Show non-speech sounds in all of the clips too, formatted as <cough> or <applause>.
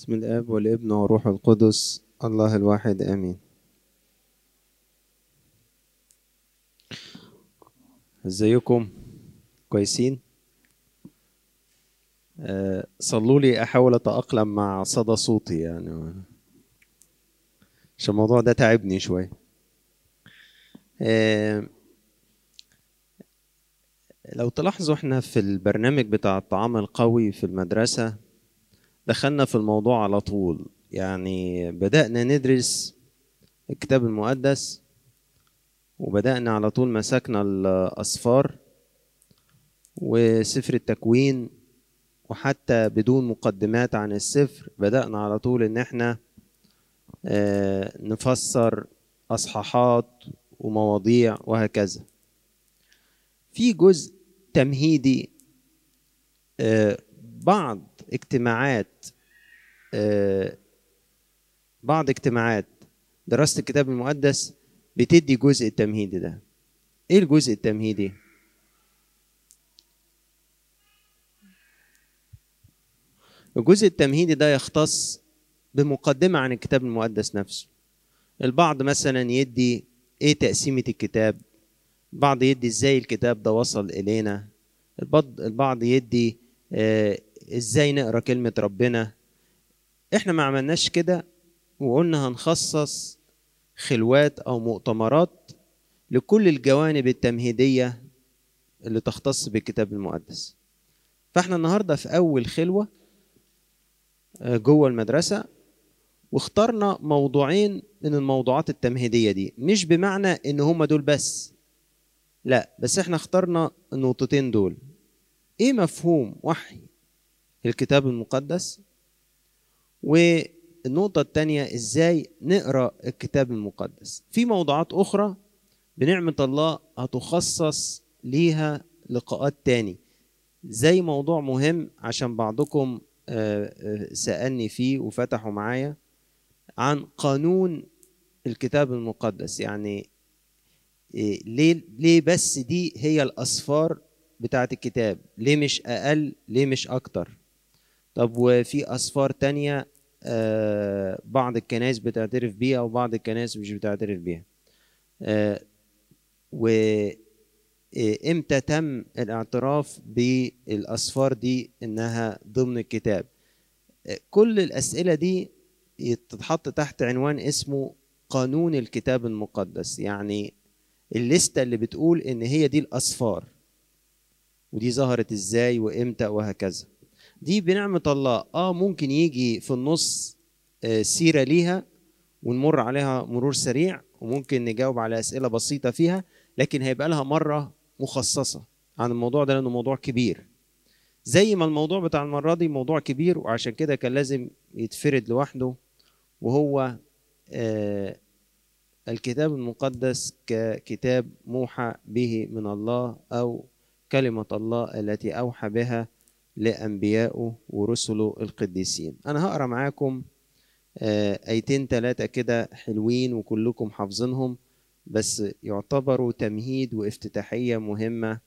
بسم الآب والابن والروح القدس. الله الواحد آمين. إزيكم؟ كويسين؟ أه صلوا لي أحاول أتأقلم مع صدى صوتي يعني. عشان الموضوع ده تعبني شوية. أه لو تلاحظوا إحنا في البرنامج بتاع الطعام القوي في المدرسة دخلنا في الموضوع على طول. يعني بدأنا ندرس الكتاب المقدس وبدأنا على طول مسكنا الأسفار وسفر التكوين وحتى بدون مقدمات عن السفر بدأنا على طول إن إحنا نفسر أصحاحات ومواضيع وهكذا. في جزء تمهيدي بعض اجتماعات بعض اجتماعات دراسة الكتاب المقدس بتدي جزء التمهيدي ده. إيه الجزء التمهيدي؟ الجزء التمهيدي ده يختص بمقدمة عن الكتاب المقدس نفسه. البعض مثلا يدي إيه تقسيمة الكتاب البعض يدي إزاي الكتاب ده وصل إلينا البعض يدي آه إزاي نقرأ كلمة ربنا؟ إحنا ما عملناش كده وقلنا هنخصص خلوات أو مؤتمرات لكل الجوانب التمهيدية اللي تختص بالكتاب المقدس. فإحنا النهاردة في أول خلوة جوه المدرسة واخترنا موضوعين من الموضوعات التمهيدية دي. مش بمعنى إن هما دول بس لا بس إحنا اخترنا النقطتين دول. إيه مفهوم وحي الكتاب المقدس. والنقطة التانية إزاي نقرأ الكتاب المقدس؟ في موضوعات أخرى بنعمة الله هتخصص ليها لقاءات تاني. زي موضوع مهم عشان بعضكم سألني فيه وفتحوا معايا عن قانون الكتاب المقدس. يعني ليه ليه بس دي هي الأسفار بتاعة الكتاب؟ ليه مش أقل؟ ليه مش أكتر؟ طب وفي أسفار تانية آه بعض الكنائس بتعترف بيها وبعض الكنائس مش بتعترف بيها. آه وإمتى تم الاعتراف بالأسفار دي إنها ضمن الكتاب؟ آه كل الأسئلة دي تتحط تحت عنوان اسمه قانون الكتاب المقدس. يعني الليستة اللي بتقول إن هي دي الأسفار ودي ظهرت إزاي وإمتى وهكذا. دي بنعمة الله. آه ممكن يجي في النص آه سيرة ليها ونمر عليها مرور سريع وممكن نجاوب على أسئلة بسيطة فيها لكن هيبقى لها مرة مخصصة عن الموضوع ده لأنه موضوع كبير. زي ما الموضوع بتاع المرة دي موضوع كبير وعشان كده كان لازم يتفرد لوحده وهو آه الكتاب المقدس ككتاب موحى به من الله أو كلمة الله التي أوحى بها لأنبيائه ورسله القديسين. أنا هقرأ معاكم آيتين ثلاثة كده حلوين وكلكم حافظينهم بس يعتبروا تمهيد وافتتاحية مهمة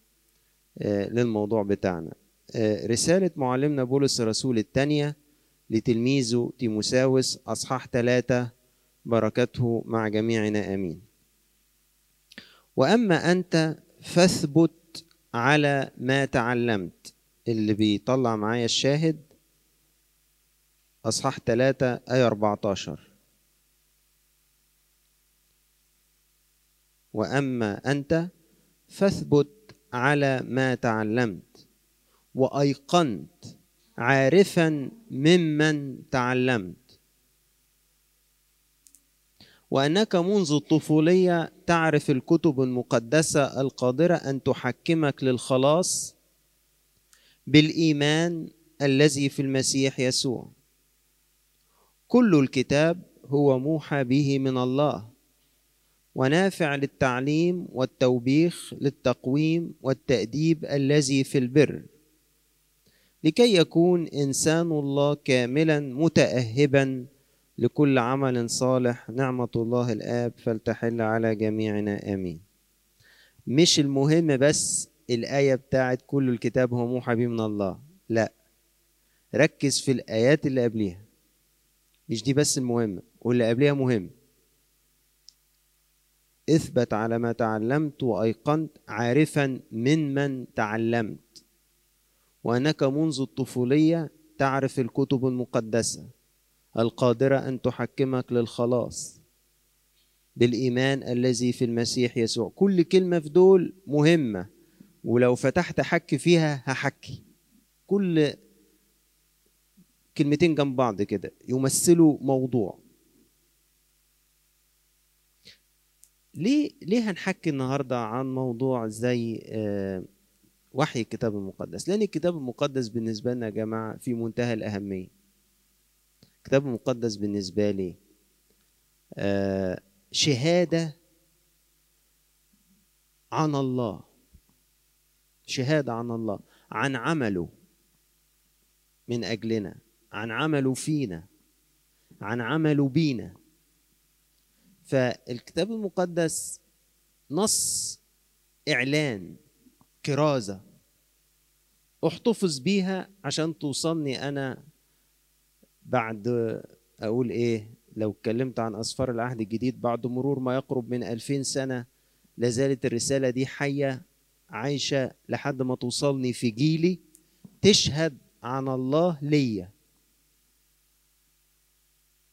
للموضوع بتاعنا. رسالة معلمنا بولس الرسول الثانية لتلميذه تيموساوس أصحاح ثلاثة بركته مع جميعنا آمين. وأما أنت فاثبت على ما تعلمت. اللي بيطلع معايا الشاهد أصحاح 3 آية 14 وأما أنت فاثبت على ما تعلمت وأيقنت عارفا ممن تعلمت. وأنك منذ الطفولية تعرف الكتب المقدسة القادرة أن تحكمك للخلاص بالإيمان الذي في المسيح يسوع. كل الكتاب هو موحى به من الله ونافع للتعليم والتوبيخ للتقويم والتأديب الذي في البر لكي يكون إنسان الله كاملا متاهبا لكل عمل صالح. نعمة الله الآب فلتحل على جميعنا. آمين. مش المهم بس الآية بتاعت كل الكتاب هو موحى به من الله. لا. ركز في الآيات اللي قبليها. مش دي بس المهمة واللي قبلها مهم. اثبت على ما تعلمت وأيقنت عارفا من من تعلمت. وأنك منذ الطفولية تعرف الكتب المقدسة القادرة أن تحكمك للخلاص. بالإيمان الذي في المسيح يسوع. كل كلمة في دول مهمة. ولو فتحت حك فيها هحكي. كل كلمتين جنب بعض كده يمثلوا موضوع. ليه ليه هنحكي النهارده عن موضوع زي آه، وحي الكتاب المقدس؟ لأن الكتاب المقدس بالنسبة لنا يا جماعة في منتهى الأهمية. الكتاب المقدس بالنسبة لي آه، شهادة عن الله. شهادة عن الله عن عمله من أجلنا عن عمله فينا عن عمله بينا. فالكتاب المقدس نص إعلان كرازة أحتفظ بيها عشان توصلني أنا بعد أقول إيه لو اتكلمت عن اسفار العهد الجديد بعد مرور ما يقرب من ألفين سنة لازالت الرسالة دي حية عايشه لحد ما توصلني في جيلي تشهد عن الله ليا.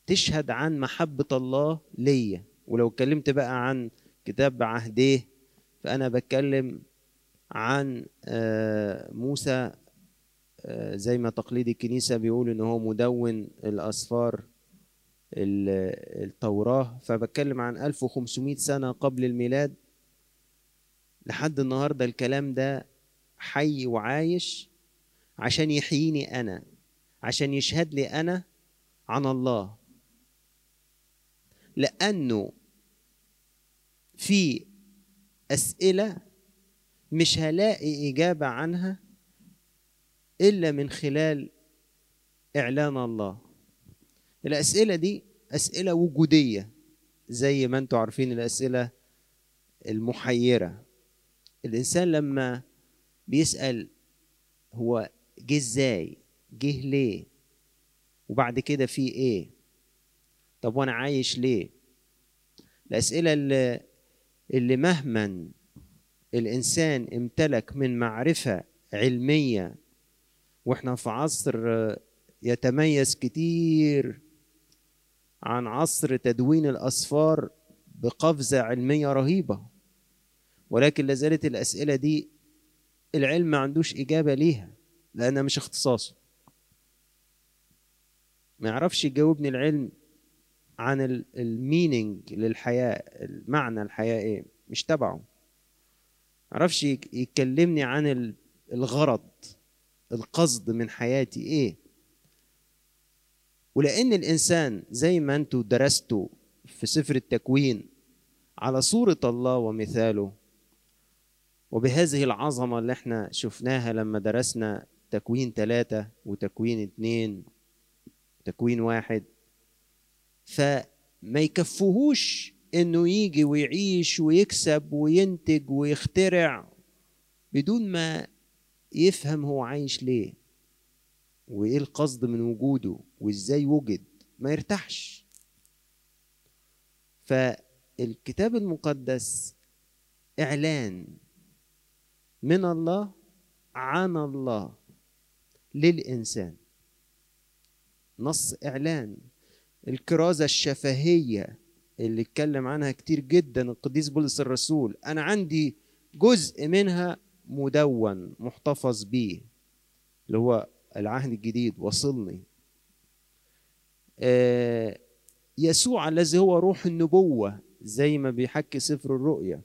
تشهد عن محبة الله ليا. ولو اتكلمت بقى عن كتاب عهديه فأنا بتكلم عن آه، موسى آه، زي ما تقليد الكنيسة بيقول إن هو مدون الأسفار ال- التوراة. فبتكلم عن 1500 سنة قبل الميلاد. لحد النهاردة الكلام ده حي وعايش عشان يحييني أنا عشان يشهد لي أنا عن الله. لأنه في أسئلة مش هلاقي إجابة عنها إلا من خلال إعلان الله. الأسئلة دي أسئلة وجودية زي ما أنتوا عارفين الأسئلة المحيرة. الإنسان لما بيسأل هو جه إزاي؟ جه ليه؟ وبعد كده في إيه؟ طب وأنا عايش ليه؟ الأسئلة اللي, اللي مهما الإنسان امتلك من معرفة علمية وإحنا في عصر يتميز كتير عن عصر تدوين الأسفار بقفزة علمية رهيبة. ولكن لازالت الأسئلة دي العلم ما عندوش إجابة ليها لأنها مش اختصاصه. ما يعرفش يجاوبني العلم عن المينينج للحياة المعنى الحياة إيه مش تبعه. معرفش يكلمني عن الغرض القصد من حياتي إيه. ولأن الإنسان زي ما أنتوا درستوا في سفر التكوين على صورة الله ومثاله وبهذه العظمة اللي إحنا شفناها لما درسنا تكوين ثلاثة وتكوين اتنين تكوين واحد فما يكفوهوش إنه يجي ويعيش ويكسب وينتج ويخترع بدون ما يفهم هو عايش ليه وإيه القصد من وجوده وإزاي وجد ما يرتاحش. فالكتاب المقدس إعلان من الله عن الله للإنسان. نص إعلان. الكرازة الشفهية اللي اتكلم عنها كتير جدا القديس بولس الرسول. أنا عندي جزء منها مدون محتفظ بيه اللي هو العهد الجديد وصلني. آه يسوع الذي هو روح النبوة زي ما بيحكي سفر الرؤيا.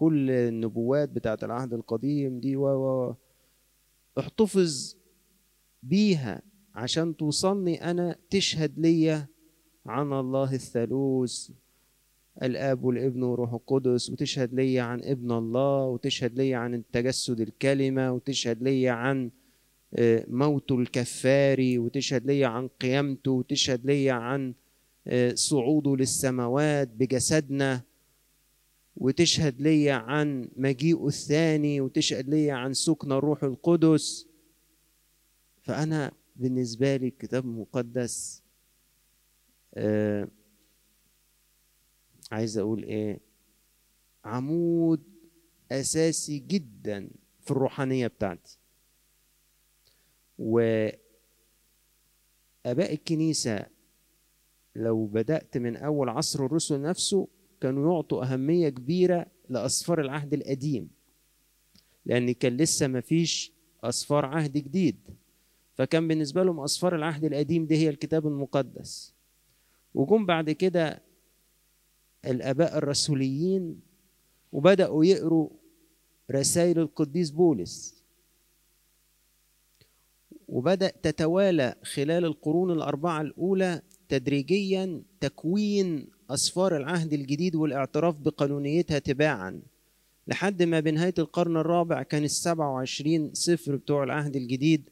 كل النبوات بتاعت العهد القديم دي و احتفظ بيها عشان توصلني أنا تشهد ليا عن الله الثالوث. الآب والابن والروح القدس وتشهد لي عن ابن الله وتشهد لي عن تجسد الكلمة وتشهد لي عن موته الكفاري وتشهد لي عن قيامته وتشهد لي عن صعوده للسماوات بجسدنا. وتشهد لي عن مجيئه الثاني وتشهد لي عن سكن الروح القدس. فأنا بالنسبة لي الكتاب المقدس آه عايز أقول إيه؟ عمود أساسي جدا في الروحانية بتاعتي. وآباء الكنيسة لو بدأت من أول عصر الرسل نفسه كانوا يعطوا أهمية كبيرة لأسفار العهد القديم لأن كان لسه ما فيش أسفار عهد جديد. فكان بالنسبة لهم أسفار العهد القديم دي هي الكتاب المقدس. وجم بعد كده الآباء الرسوليين وبدأوا يقروا رسائل القديس بولس. وبدأ تتوالى خلال القرون الأربعة الأولى تدريجيا تكوين أسفار العهد الجديد والاعتراف بقانونيتها تباعا. لحد ما بنهايه القرن الرابع كان السبعة وعشرين سفر بتوع العهد الجديد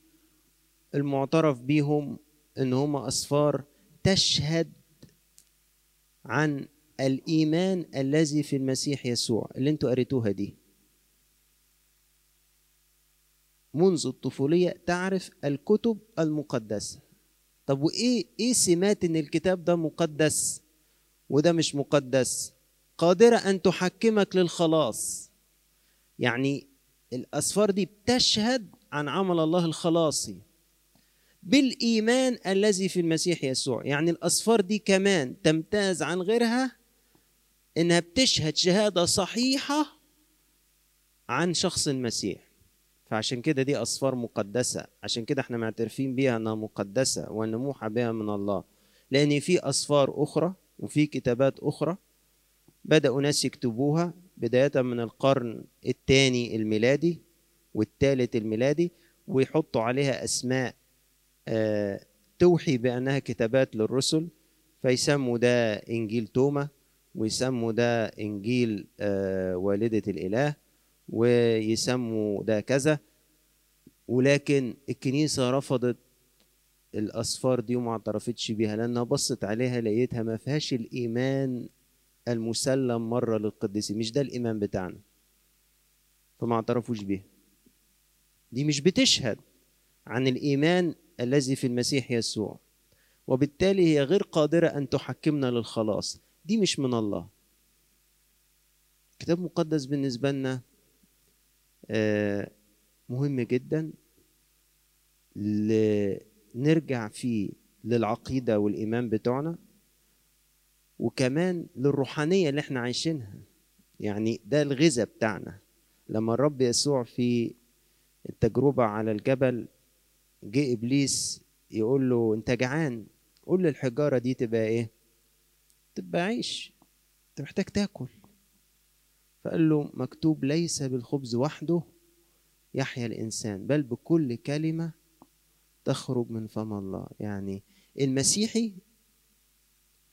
المعترف بيهم إن هم أسفار تشهد عن الإيمان الذي في المسيح يسوع اللي أنتوا قريتوها دي. منذ الطفولية تعرف الكتب المقدسة. طب وإيه إيه سمات إن الكتاب ده مقدس؟ وده مش مقدس. قادرة أن تحكمك للخلاص. يعني الأسفار دي بتشهد عن عمل الله الخلاصي. بالإيمان الذي في المسيح يسوع. يعني الأسفار دي كمان تمتاز عن غيرها إنها بتشهد شهادة صحيحة عن شخص المسيح. فعشان كده دي أسفار مقدسة. عشان كده إحنا معترفين بيها إنها مقدسة وان موحى بها من الله. لأن في أسفار أخرى وفي كتابات أخرى بدأوا ناس يكتبوها بداية من القرن الثاني الميلادي والثالث الميلادي ويحطوا عليها أسماء آه توحي بأنها كتابات للرسل فيسموا ده إنجيل توما ويسموا ده إنجيل آه والدة الإله ويسموا ده كذا. ولكن الكنيسة رفضت الاسفار دي وما اعترفتش بيها لانها بصت عليها لقيتها ما فيهاش الإيمان المسلم مرة للقديسين مش ده الإيمان بتاعنا. فما اعترفوش بيها. دي مش بتشهد عن الإيمان الذي في المسيح يسوع. وبالتالي هي غير قادرة أن تحكمنا للخلاص. دي مش من الله. كتاب مقدس بالنسبة لنا مهم جدا نرجع فيه للعقيدة والإيمان بتوعنا وكمان للروحانية اللي إحنا عايشينها. يعني ده الغذاء بتاعنا. لما الرب يسوع في التجربة على الجبل جه إبليس يقول له أنت جعان قول للحجارة دي تبقى إيه؟ تبقى عيش. أنت محتاج تاكل. فقال له مكتوب ليس بالخبز وحده يحيا الإنسان بل بكل كلمة تخرج من فم الله. يعني المسيحي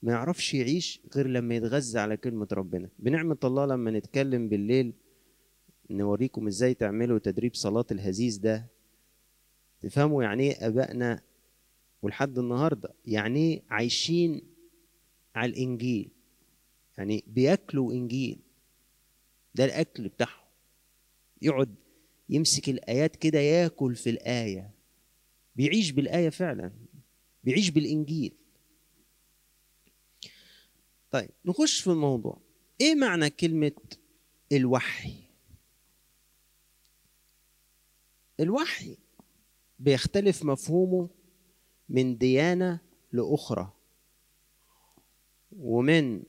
ما يعرفش يعيش غير لما يتغذى على كلمة ربنا. بنعمة الله لما نتكلم بالليل نوريكم إزاي تعملوا تدريب صلاة الهزيز ده. تفهموا يعني إيه أبائنا ولحد النهاردة؟ يعني إيه عايشين على الإنجيل؟ يعني بياكلوا إنجيل. ده الأكل بتاعهم. يقعد يمسك الآيات كده ياكل في الآية. بيعيش بالآية فعلا بيعيش بالإنجيل. طيب نخش في الموضوع. إيه معنى كلمة الوحي؟ الوحي بيختلف مفهومه من ديانة لأخرى ومن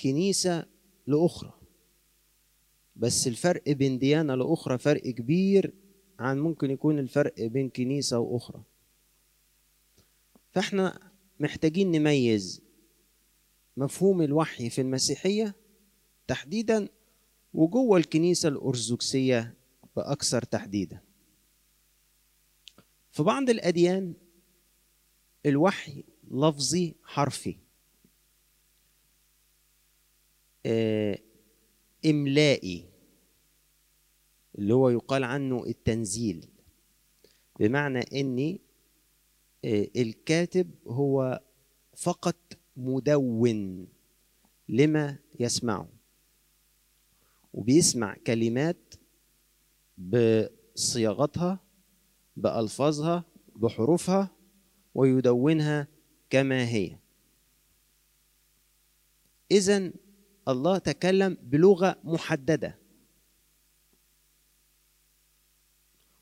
كنيسة لأخرى. بس الفرق بين ديانة لأخرى فرق كبير عن ممكن يكون الفرق بين كنيسة وأخرى. فإحنا محتاجين نميز مفهوم الوحي في المسيحية تحديدا وجوه الكنيسة الأرثوذكسية بأكثر تحديدا. في بعض الأديان الوحي لفظي حرفي. إملائي. اللي هو يقال عنه التنزيل. بمعنى ان الكاتب هو فقط مدون لما يسمعه وبيسمع كلمات بصياغتها بألفاظها بحروفها ويدونها كما هي. اذا الله تكلم بلغة محددة.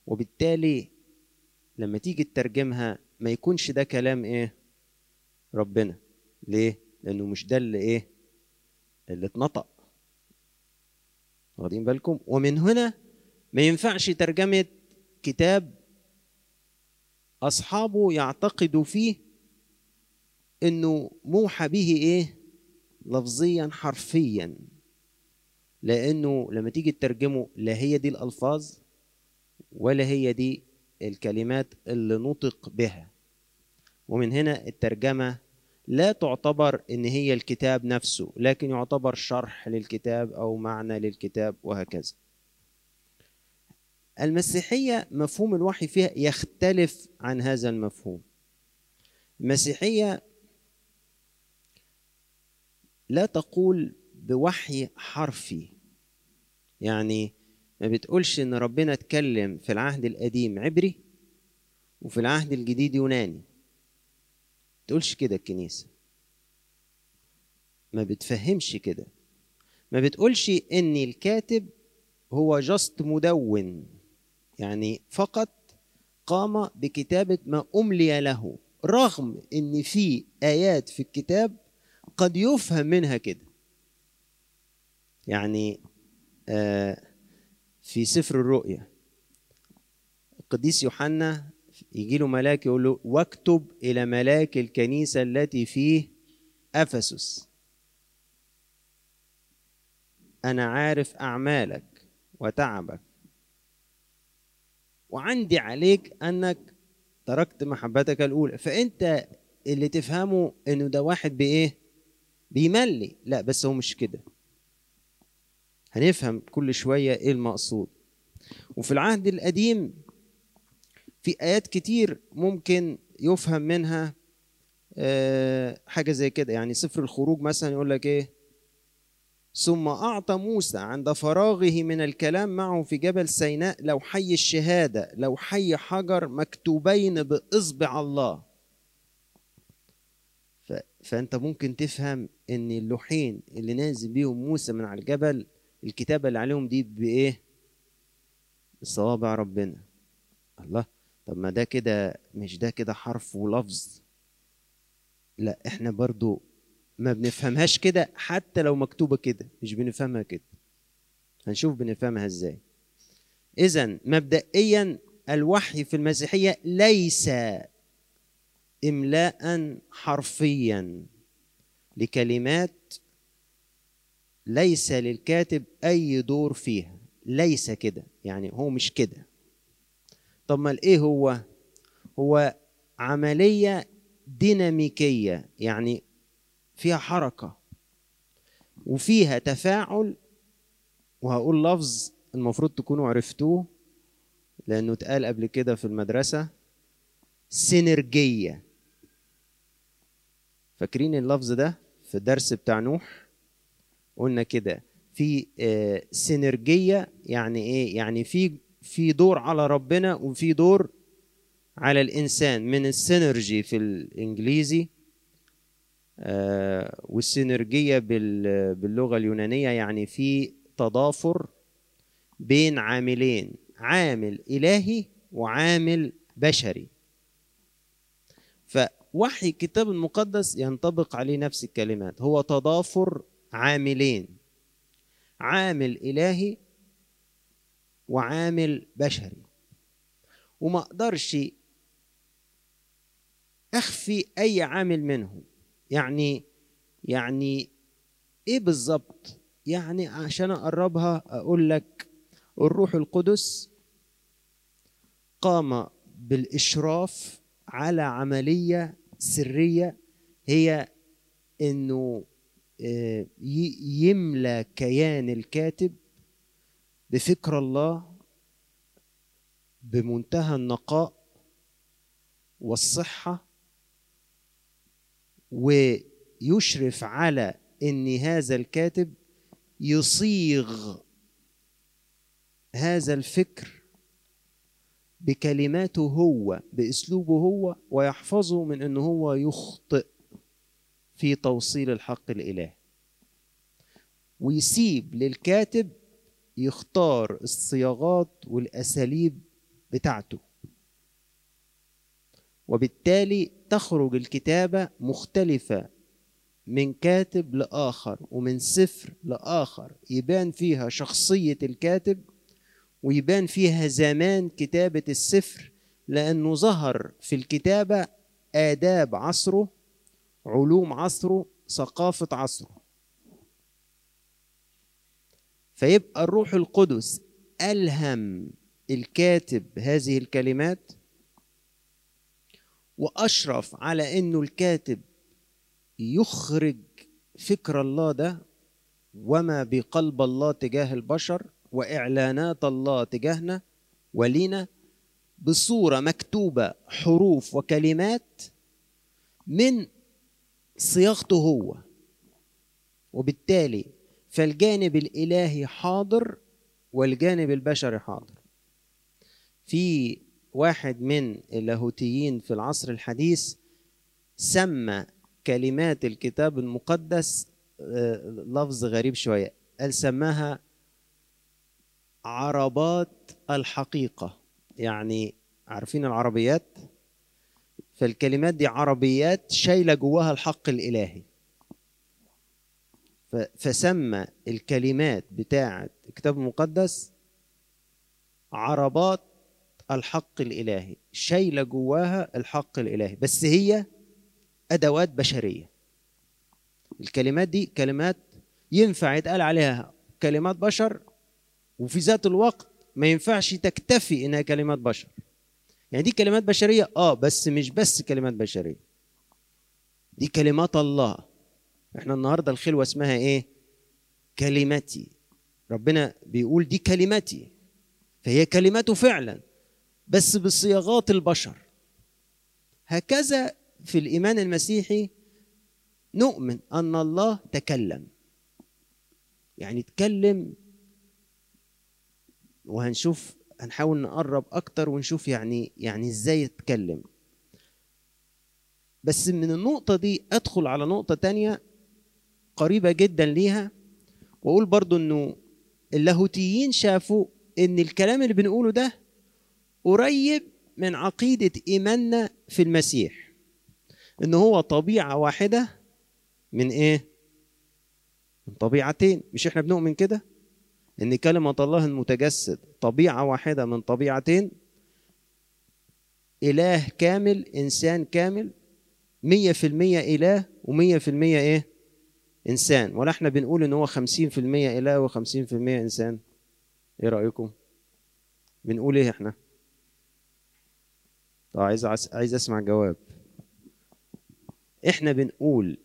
وبالتالي لما تيجي تترجمها ما يكونش ده كلام إيه؟ ربنا. ليه؟ لأنه مش ده اللي إيه؟ اللي اتنطق. واخدين بالكم؟ ومن هنا ما ينفعش ترجمة كتاب أصحابه يعتقدوا فيه إنه موحى به إيه؟ لفظيا حرفيا. لأنه لما تيجي تترجمه لا هي دي الألفاظ ولا هي دي الكلمات اللي نطق بها. ومن هنا الترجمة لا تعتبر إن هي الكتاب نفسه لكن يعتبر شرح للكتاب أو معنى للكتاب وهكذا. المسيحية مفهوم الوحي فيها يختلف عن هذا المفهوم. المسيحية لا تقول بوحي حرفي يعني ما بتقولش إن ربنا اتكلم في العهد القديم عبري وفي العهد الجديد يوناني. تقولش كده الكنيسة. ما بتفهمش كده. ما بتقولش إن الكاتب هو جاست مدون يعني فقط قام بكتابة ما أملي له رغم إن في آيات في الكتاب قد يفهم منها كده. يعني آه في سفر الرؤيا. القديس يوحنا يجي له ملاك يقول له واكتب إلى ملاك الكنيسة التي في أفسس. أنا عارف أعمالك وتعبك. وعندي عليك أنك تركت محبتك الأولى. فأنت اللي تفهمه إنه ده واحد بإيه؟ بيملي. لا بس هو مش كده. هنفهم كل شوية إيه المقصود. وفي العهد القديم في آيات كتير ممكن يفهم منها حاجة زي كده. يعني سفر الخروج مثلا يقول لك إيه؟ ثم أعطى موسى عند فراغه من الكلام معه في جبل سيناء لو حي الشهادة لو حي حجر مكتوبين بإصبع الله. فأنت ممكن تفهم إن اللوحين اللي نازل بيهم موسى من على الجبل الكتابة اللي عليهم دي بإيه؟ بصوابع ربنا. الله. طب ما ده كده مش ده كده حرف ولفظ. لا إحنا برضو ما بنفهمهاش كده حتى لو مكتوبة كده مش بنفهمها كده. هنشوف بنفهمها إزاي. اذا مبدئيا الوحي في المسيحية ليس املاء حرفيا لكلمات ليس للكاتب أي دور فيها. ليس كده. يعني هو مش كده. طب ما إيه هو؟ هو عملية ديناميكية. يعني فيها حركة. وفيها تفاعل. وهقول لفظ المفروض تكونوا عرفتوه لأنه اتقال قبل كده في المدرسة. سينرجية. فاكرين اللفظ ده في الدرس بتاع نوح؟ قلنا كده. في سينرجية يعني إيه؟ يعني في في دور على ربنا وفي دور على الإنسان. من السينرجي في الإنجليزي والسينرجية باللغة اليونانية يعني في تضافر بين عاملين عامل إلهي وعامل بشري. فوحي الكتاب المقدس ينطبق عليه نفس الكلمات. هو تضافر عاملين عامل إلهي وعامل بشري. وما أقدرش أخفي أي عامل منهم. يعني يعني إيه بالظبط؟ يعني عشان أقربها أقول لك الروح القدس قام بالإشراف على عملية سرية هي إنه يملى كيان الكاتب بفكر الله بمنتهى النقاء والصحة ويشرف على إن هذا الكاتب يصيغ هذا الفكر بكلماته هو بأسلوبه هو ويحفظه من إن هو يخطئ. في توصيل الحق الالهي ويسيب للكاتب يختار الصياغات والأساليب بتاعته. وبالتالي تخرج الكتابة مختلفة من كاتب لآخر ومن سفر لآخر. يبان فيها شخصية الكاتب ويبان فيها زمان كتابة السفر لأنه ظهر في الكتابة آداب عصره علوم عصره ثقافة عصره. فيبقى الروح القدس ألهم الكاتب هذه الكلمات وأشرف على أنه الكاتب يخرج فكر الله ده وما بقلب الله تجاه البشر وإعلانات الله تجاهنا ولينا بصورة مكتوبة حروف وكلمات من صياغته هو. وبالتالي فالجانب الإلهي حاضر والجانب البشري حاضر. في واحد من اللاهوتيين في العصر الحديث سمى كلمات الكتاب المقدس لفظ غريب شوية. قال سماها عربات الحقيقة. يعني عارفين العربيات؟ فالكلمات دي عربيات شايلة جواها الحق الإلهي. فسمى الكلمات بتاعة الكتاب المقدس عربات الحق الإلهي شايلة جواها الحق الإلهي. بس هي أدوات بشرية. الكلمات دي كلمات ينفع يتقال عليها كلمات بشر وفي ذات الوقت ما ينفعش تكتفي إنها كلمات بشر. يعني دي كلمات بشرية؟ آه بس مش بس كلمات بشرية. دي كلمات الله. إحنا النهارده الخلوة اسمها إيه؟ كلمتي. ربنا بيقول دي كلمتي. فهي كلمته فعلا بس بصياغات البشر. هكذا في الإيمان المسيحي نؤمن أن الله تكلم. يعني تكلم وهنشوف هنحاول نقرب أكتر ونشوف يعني يعني إزاي يتكلم. بس من النقطة دي أدخل على نقطة تانية قريبة جدا ليها وأقول برضو إنه اللاهوتيين شافوا إن الكلام اللي بنقوله ده قريب من عقيدة إيماننا في المسيح. إن هو طبيعة واحدة من إيه؟ من طبيعتين. مش إحنا بنؤمن كده؟ إن كلمة الله المتجسد طبيعة واحدة من طبيعتين إله كامل إنسان كامل مية في المية إله ومية في المية إيه؟ إنسان. ولا إحنا بنقول إن هو خمسين في المية إله وخمسين في المية إنسان. إيه رأيكم؟ بنقول إيه إحنا؟ طب عايز عايز أسمع جواب. إحنا بنقول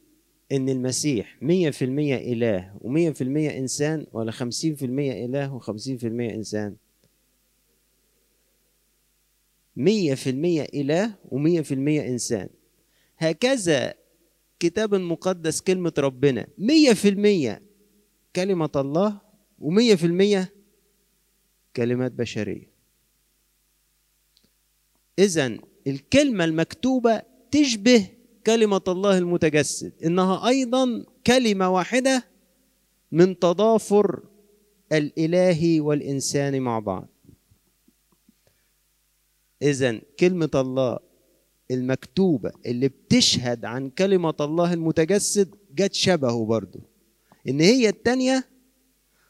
إن المسيح مية في المية إله ومية في المية إنسان ولا خمسين في المية إله وخمسين في المية إنسان؟ مية في المية إله ومية في المية إنسان. هكذا كتاب المقدس كلمة ربنا. مية في المية كلمة الله ومية في المية كلمات بشرية. إذا الكلمة المكتوبة تشبه كلمة الله المتجسد إنها أيضا كلمة واحدة من تضافر الإلهي والإنسان مع بعض. إذا كلمة الله المكتوبة اللي بتشهد عن كلمة الله المتجسد جت شبهه برضو. إن هي التانية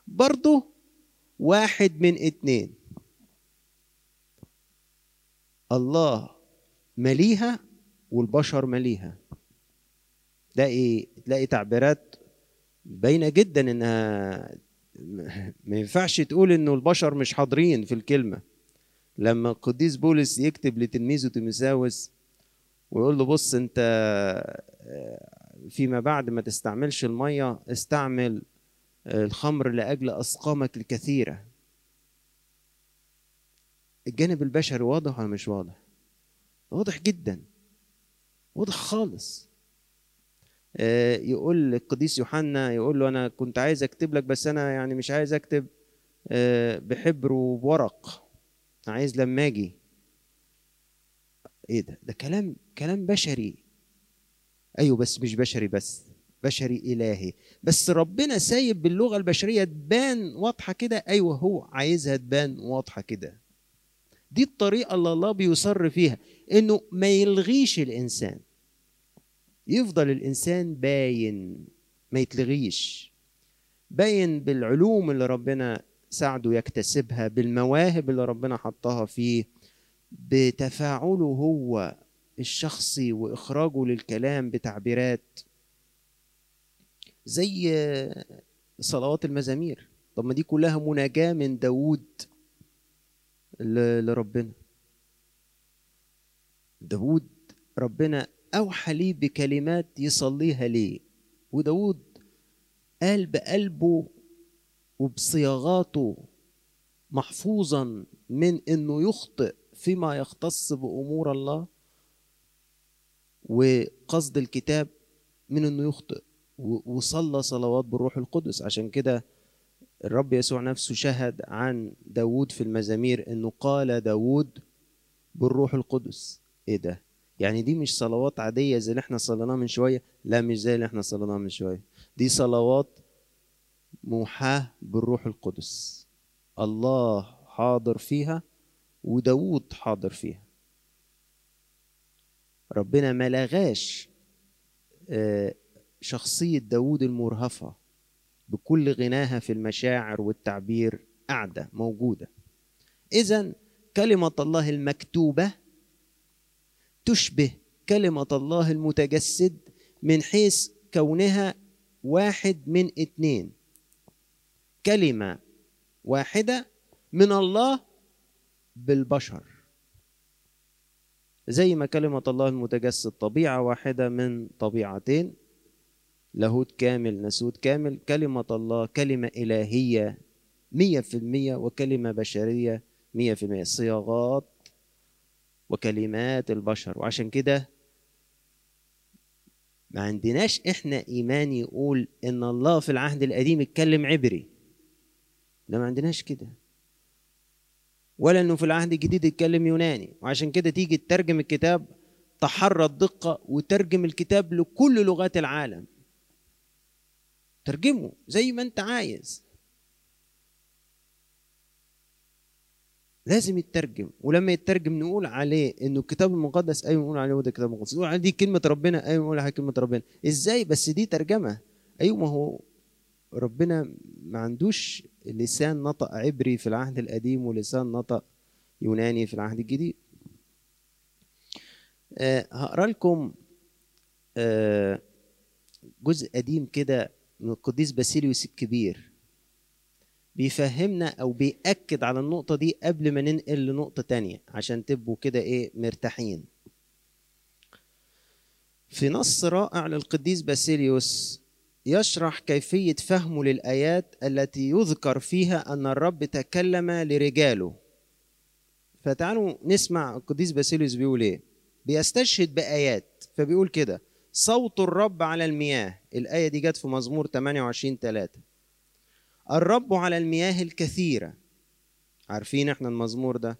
برضو واحد من اتنين. الله مليها والبشر مليها. تلاقي تلاقي تعبيرات باينة جدا إنها ما ينفعش تقول إنه البشر مش حاضرين في الكلمة. لما القديس بولس يكتب لتلميذه تيموساوس ويقول له بص أنت فيما بعد ما تستعملش المية استعمل الخمر لأجل أسقامك الكثيرة. الجانب البشري واضح ولا مش واضح؟ واضح جدا. واضح خالص. يقول القديس يوحنا يقول له أنا كنت عايز أكتب لك بس أنا يعني مش عايز أكتب بحبر وبورق. عايز لما أجي. إيه ده؟ ده كلام كلام بشري. أيوه بس مش بشري بس بشري إلهي. بس ربنا سايب باللغة البشرية تبان واضحة كده. أيوه هو عايزها تبان واضحة كده. دي الطريقة اللي الله بيصر فيها. إنه ما يلغيش الإنسان. يفضل الإنسان باين ما يتلغيش. باين بالعلوم اللي ربنا ساعده يكتسبها بالمواهب اللي ربنا حطها فيه بتفاعله هو الشخصي وإخراجه للكلام بتعبيرات. زي صلوات المزامير. طب ما دي كلها مناجاة من داوود لربنا. داوود ربنا أوحى ليه بكلمات يصليها ليه وداود قال بقلبه وبصياغاته محفوظا من إنه يخطئ فيما يختص بأمور الله وقصد الكتاب من إنه يخطئ وصلى صلوات بالروح القدس. عشان كده الرب يسوع نفسه شهد عن داود في المزامير إنه قال داود بالروح القدس. إيه ده؟ يعني دي مش صلوات عادية زي اللي إحنا صليناها من شوية؟ لا مش زي اللي إحنا صليناها من شوية. دي صلوات موحاة بالروح القدس. الله حاضر فيها وداود حاضر فيها. ربنا ما لغاش شخصية داود المرهفة بكل غناها في المشاعر والتعبير قاعدة موجودة. إذا كلمة الله المكتوبة تشبه كلمة الله المتجسد من حيث كونها واحد من اتنين كلمة واحدة من الله بالبشر. زي ما كلمة الله المتجسد طبيعة واحدة من طبيعتين لاهوت كامل نسوت كامل. كلمة الله كلمة إلهية مية في المية وكلمة بشرية مية في المية. صياغات وكلمات البشر. وعشان كده ما عندناش إحنا إيمان يقول إن الله في العهد القديم اتكلم عبري. لا ما عندناش كده. ولا إنه في العهد الجديد اتكلم يوناني. وعشان كده تيجي تترجم الكتاب تحرى الدقة وترجم الكتاب لكل لغات العالم. ترجمه زي ما أنت عايز. لازم يترجم. ولما يترجم نقول عليه إنه الكتاب المقدس أيوه نقول عليه ده الكتاب المقدس. نقول عليه دي كلمة ربنا أيوه نقول عليها كلمة ربنا. إزاي؟ بس دي ترجمة. أيوه ما هو ربنا ما عندوش لسان نطق عبري في العهد القديم ولسان نطق يوناني في العهد الجديد. أه هقرأ لكم أه جزء قديم كده من القديس باسيليوس الكبير. بيفهمنا أو بيأكد على النقطة دي قبل ما ننقل لنقطة تانية عشان تبقوا كده إيه مرتاحين. في نص رائع للقديس باسيليوس يشرح كيفية فهمه للآيات التي يذكر فيها أن الرب تكلم لرجاله. فتعالوا نسمع القديس باسيليوس بيقول إيه. بيستشهد بآيات فبيقول كده صوت الرب على المياه. الآية دي جت في مزمور 28 3 الرب على المياه الكثيرة. عارفين إحنا المزمور ده؟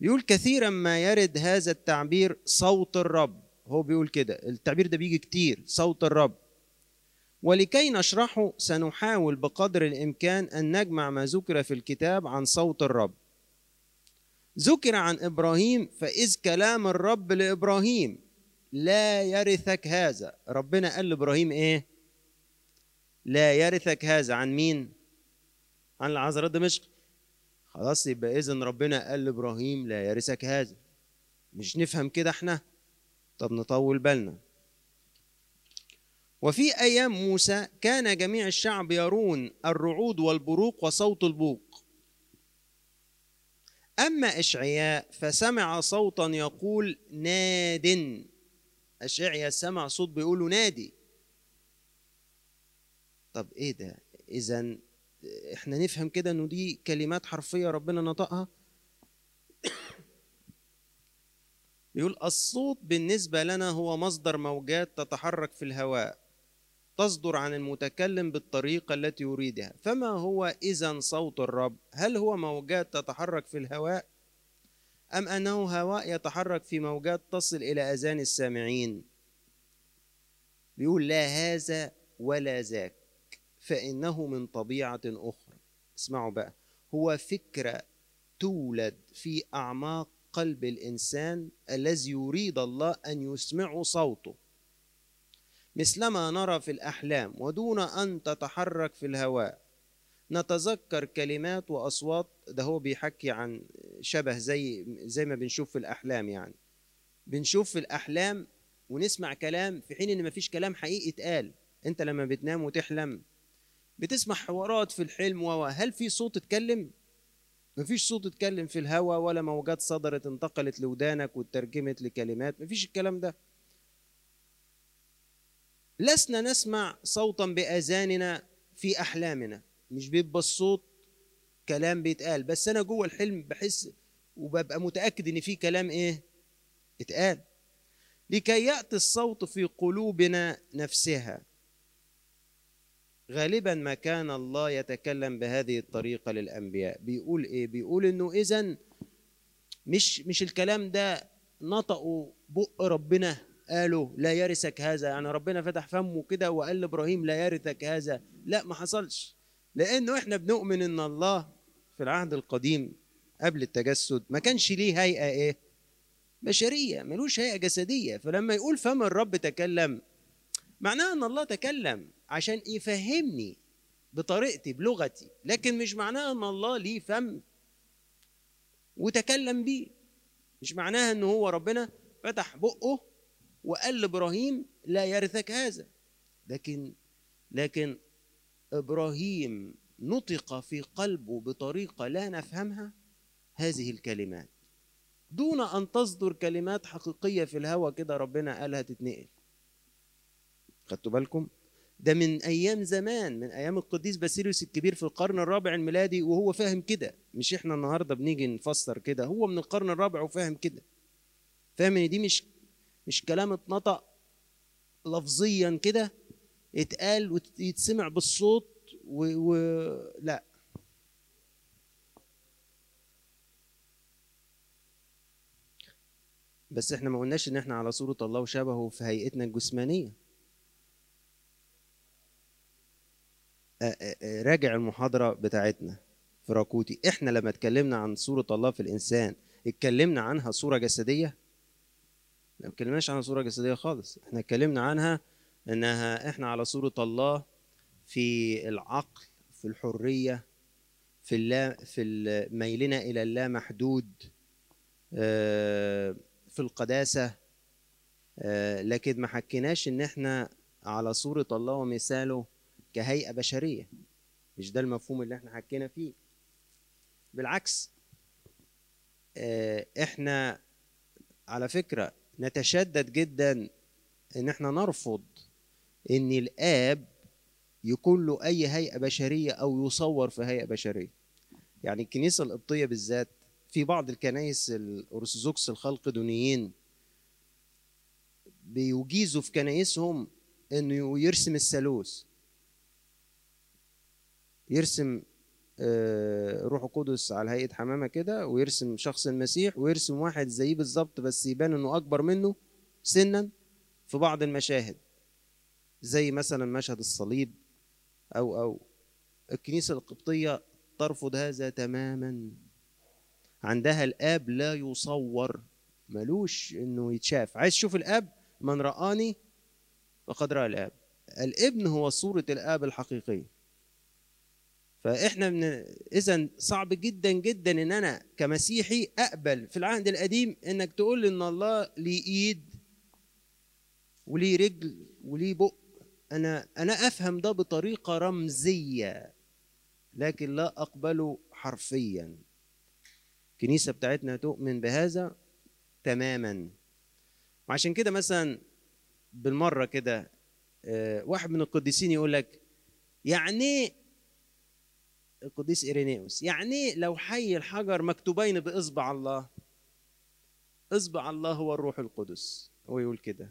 بيقول كثيرا ما يرد هذا التعبير صوت الرب. هو بيقول كده التعبير ده بيجي كتير صوت الرب. ولكي نشرحه سنحاول بقدر الإمكان أن نجمع ما ذكر في الكتاب عن صوت الرب. ذكر عن إبراهيم فإذ كلام الرب لإبراهيم لا يرثك هذا. ربنا قال لإبراهيم إيه؟ لا يرثك هذا. عن مين؟ عن العذراء دمشق خلاص يبقى إذن ربنا قال لإبراهيم لا يرثك هذا. مش نفهم كده إحنا؟ طب نطول بالنا. وفي أيام موسى كان جميع الشعب يرون الرعود والبروق وصوت البوق. أما إشعياء فسمع صوتا يقول ناد. إشعياء سمع صوت بيقوله نادي. طب إيه ده؟ إذا إحنا نفهم كده إنه دي كلمات حرفية ربنا نطقها. <coughs> يقول الصوت بالنسبة لنا هو مصدر موجات تتحرك في الهواء تصدر عن المتكلم بالطريقة التي يريدها. فما هو إذا صوت الرب؟ هل هو موجات تتحرك في الهواء؟ أم أنه هواء يتحرك في موجات تصل إلى أذان السامعين؟ بيقول لا هذا ولا ذاك. فإنه من طبيعة أخرى. اسمعوا بقى. هو فكرة تولد في أعماق قلب الإنسان الذي يريد الله أن يسمعه صوته. مثلما نرى في الأحلام ودون أن تتحرك في الهواء نتذكر كلمات وأصوات ده هو بيحكي عن شبه زي زي ما بنشوف في الأحلام يعني. بنشوف في الأحلام ونسمع كلام في حين إن مفيش كلام حقيقي اتقال أنت لما بتنام وتحلم بتسمع حوارات في الحلم وهل في صوت اتكلم؟ مفيش صوت اتكلم في الهواء ولا موجات صدرت انتقلت لودانك وترجمت لكلمات مفيش الكلام ده. لسنا نسمع صوتا بآذاننا في أحلامنا مش بيبقى الصوت كلام بيتقال بس أنا جوه الحلم بحس وببقى متأكد إن في كلام إيه؟ اتقال. لكي يأتي الصوت في قلوبنا نفسها غالبا ما كان الله يتكلم بهذه الطريقة للأنبياء. بيقول إيه؟ بيقول إنه إذا مش مش الكلام ده نطقوا بق ربنا. قالوا لا يرثك هذا. يعني ربنا فتح فمه كده وقال لإبراهيم لا يرثك هذا. لا ما حصلش. لأنه إحنا بنؤمن إن الله في العهد القديم قبل التجسد ما كانش ليه هيئة إيه؟ بشرية. ملوش هيئة جسدية. فلما يقول فم الرب تكلم معناه إن الله تكلم. عشان يفهمني بطريقتي بلغتي. لكن مش معناه إن الله ليه فم وتكلم بيه. مش معناها إن هو ربنا فتح بقه وقال لإبراهيم لا يرثك هذا. لكن لكن إبراهيم نطق في قلبه بطريقة لا نفهمها هذه الكلمات. دون أن تصدر كلمات حقيقية في الهوى كده ربنا قالها تتنقل. خدتوا بالكم؟ ده من أيام زمان من أيام القديس باسيليوس الكبير في القرن الرابع الميلادي وهو فاهم كده. مش إحنا النهارده بنيجي نفسر كده هو من القرن الرابع وفاهم كده. فاهم إن دي مش مش كلام اتنطق لفظيا كده اتقال ويتسمع بالصوت و... و... لا. بس إحنا ما قلناش إن إحنا على صورة الله وشبهه في هيئتنا الجسمانية. راجع المحاضرة بتاعتنا في راكوتي. إحنا لما اتكلمنا عن صورة الله في الإنسان اتكلمنا عنها صورة جسدية؟ ما اتكلمناش عنها صورة جسدية خالص. إحنا اتكلمنا عنها إنها إحنا على صورة الله في العقل في الحرية في اللا في ميلنا إلى اللا محدود في القداسة. لكن ما حكيناش إن إحنا على صورة الله ومثاله كهيئة بشرية. مش ده المفهوم اللي إحنا حكينا فيه. بالعكس إحنا على فكرة نتشدد جدا إن إحنا نرفض إن الآب يكون له أي هيئة بشرية أو يصور في هيئة بشرية. يعني الكنيسة القبطية بالذات في بعض الكنائس الأرثوذكس الخلقدونيين بيجيزوا في كنائسهم إنه يرسم الثالوث. يرسم روح القدس على هيئه حمامة كده ويرسم شخص المسيح ويرسم واحد زيه بالظبط بس يبان إنه أكبر منه سنا في بعض المشاهد. زي مثلا مشهد الصليب أو أو الكنيسة القبطية ترفض هذا تماما. عندها الآب لا يصور ملوش إنه يتشاف. عايز تشوف الآب؟ من رآني فقد رأى الآب. الابن هو صورة الآب الحقيقية. فإحنا من إذا صعب جدا جدا إن أنا كمسيحي أقبل في العهد القديم إنك تقول إن الله ليه إيد وليه رجل وليه بق. أنا أنا أفهم ده بطريقة رمزية لكن لا أقبله حرفيا. الكنيسة بتاعتنا تؤمن بهذا تماما. وعشان كده مثلا بالمرة كده واحد من القديسين يقول لك يعني القديس إيرينيوس. يعني لو حي الحجر مكتوبين بإصبع الله. إصبع الله هو الروح القدس. هو يقول كده.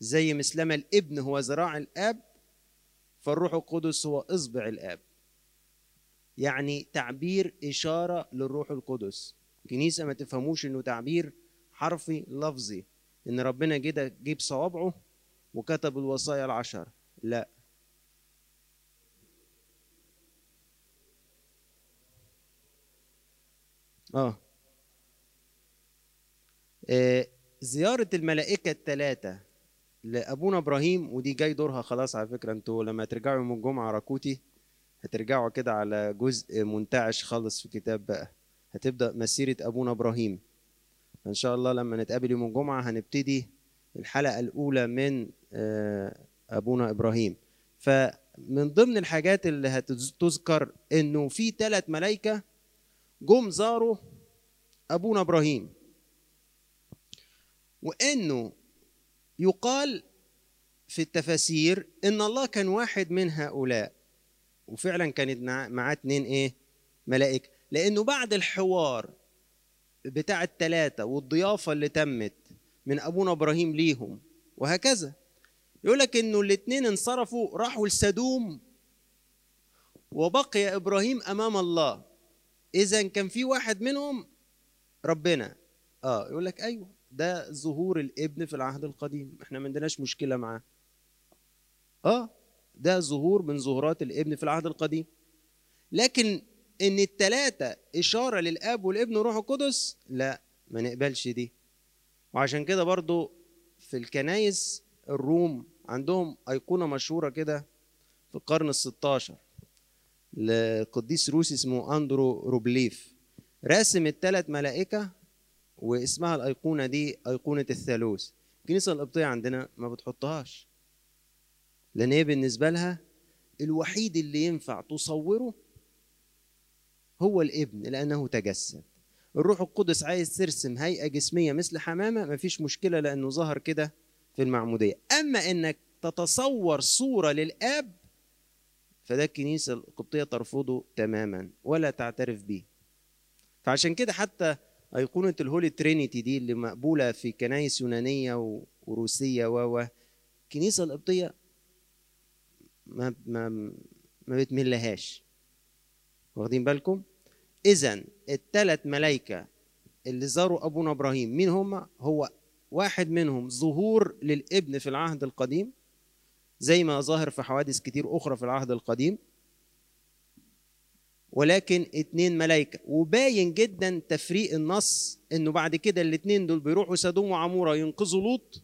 زي مثلما الإبن هو ذراع الآب فالروح القدس هو إصبع الآب. يعني تعبير إشارة للروح القدس. كنيسة ما تفهموش إنه تعبير حرفي لفظي. إن ربنا كده جيب صوابعه وكتب الوصايا العشر. لا. آه. آه، زيارة الملائكة الثلاثة لأبونا إبراهيم ودي جاي دورها خلاص على فكرة. أنتوا لما ترجعوا يوم الجمعة راكوتي هترجعوا كده على جزء منتعش خالص في كتاب بقى. هتبدأ مسيرة أبونا إبراهيم. فإن شاء الله لما نتقابل يوم الجمعة هنبتدي الحلقة الأولى من آه، أبونا إبراهيم. فمن ضمن الحاجات اللي هتذكر إنه في ثلاث ملائكة جم زاروا أبونا إبراهيم. وإنه يقال في التفاسير إن الله كان واحد من هؤلاء. وفعلا كانت مع- معاه اتنين إيه؟ ملائكة. لأنه بعد الحوار بتاع التلاتة والضيافة اللي تمت من أبونا إبراهيم ليهم وهكذا. يقول لك إنه الاتنين انصرفوا راحوا لسدوم وبقي إبراهيم أمام الله. إذا كان في واحد منهم ربنا. آه يقول لك أيوه ده ظهور الابن في العهد القديم. إحنا ما عندناش مشكلة معاه. آه ده ظهور من ظهورات الابن في العهد القديم. لكن إن التلاتة إشارة للأب والابن والروح القدس لا ما نقبلش دي. وعشان كده برضو في الكنايس الروم عندهم أيقونة مشهورة كده في القرن الستاشر. لقديس روسي اسمه أندرو روبليف. راسم الثلاث ملائكة واسمها الأيقونة دي أيقونة الثالوث. الكنيسة القبطية عندنا ما بتحطهاش. لأن هي بالنسبة لها الوحيد اللي ينفع تصوره هو الابن لأنه تجسد. الروح القدس عايز ترسم هيئة جسمية مثل حمامة مفيش مشكلة لأنه ظهر كده في المعمودية. أما إنك تتصور صورة للآب فده الكنيسه القبطية ترفضه تماما ولا تعترف به فعشان كده حتى أيقونة الهولي ترينيتي دي اللي مقبولة في كنايس يونانية وروسية و الكنيسة القبطية ما ما ما بتملهاش واخدين بالكم؟ إذا الثلاث ملايكة اللي زاروا أبونا إبراهيم مين هم؟ هو واحد منهم ظهور للابن في العهد القديم زي ما ظاهر في حوادث كتير أخرى في العهد القديم. ولكن اتنين ملايكة. وباين جدا تفريق النص إنه بعد كده الاتنين دول بيروحوا سدوم وعمورة ينقذوا لوط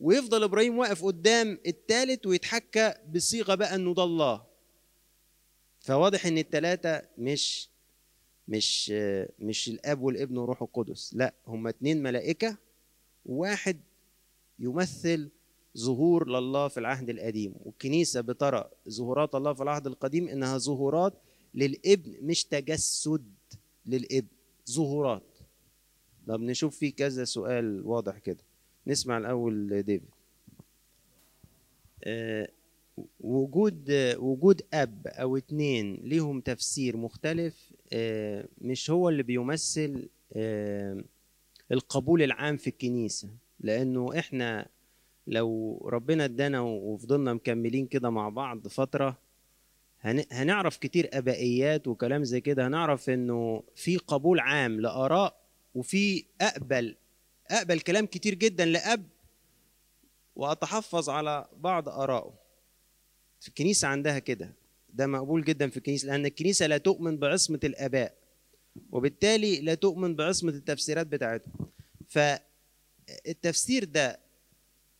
ويفضل إبراهيم واقف قدام التالت ويتحكى بصيغة بقى إنه ده الله. فواضح إن التلاتة مش مش مش الأب والابن والروح القدس. لا هما اتنين ملائكة واحد يمثل ظهور لله في العهد القديم. والكنيسة بترى ظهورات الله في العهد القديم إنها ظهورات للإبن مش تجسد للإبن ظهورات. طب نشوف في كذا سؤال واضح كده. نسمع الأول ديفيد آه، وجود وجود أب أو اتنين ليهم تفسير مختلف آه، مش هو اللي بيمثل آه، القبول العام في الكنيسة. لأنه إحنا لو ربنا ادانا وفضلنا مكملين كده مع بعض فترة هن- هنعرف كتير أبائيات وكلام زي كده. هنعرف إنه في قبول عام لآراء وفي أقبل أقبل كلام كتير جدا لأب وأتحفظ على بعض ارائه في الكنيسة عندها كده. ده مقبول جدا في الكنيسة لأن الكنيسة لا تؤمن بعصمة الآباء وبالتالي لا تؤمن بعصمة التفسيرات بتاعتهم. فالتفسير ده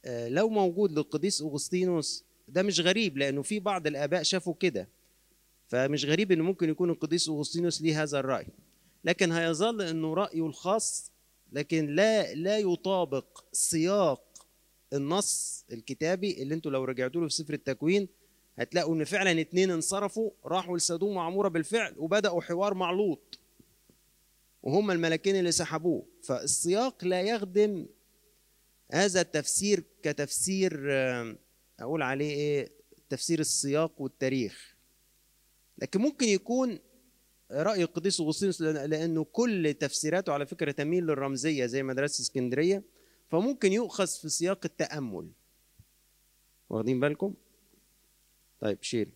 لو موجود للقديس أغسطينوس ده مش غريب لأنه في بعض الآباء شافوا كده. فمش غريب إنه ممكن يكون القديس أغسطينوس ليه هذا الرأي. لكن هيظل إنه رأيه الخاص لكن لا لا يطابق سياق النص الكتابي اللي أنتوا لو رجعتوا له في سفر التكوين هتلاقوا إن فعلا اتنين انصرفوا راحوا لسدوم وعمورة بالفعل وبدأوا حوار مع لوط. وهم الملكين اللي سحبوه. فالسياق لا يخدم هذا التفسير كتفسير آه، أقول عليه إيه تفسير السياق والتاريخ. لكن ممكن يكون رأي القديس اغسطينوس لأنه كل تفسيراته على فكرة تميل للرمزية زي مدرسة اسكندرية فممكن يؤخذ في سياق التأمل. واخدين بالكم؟ طيب شيري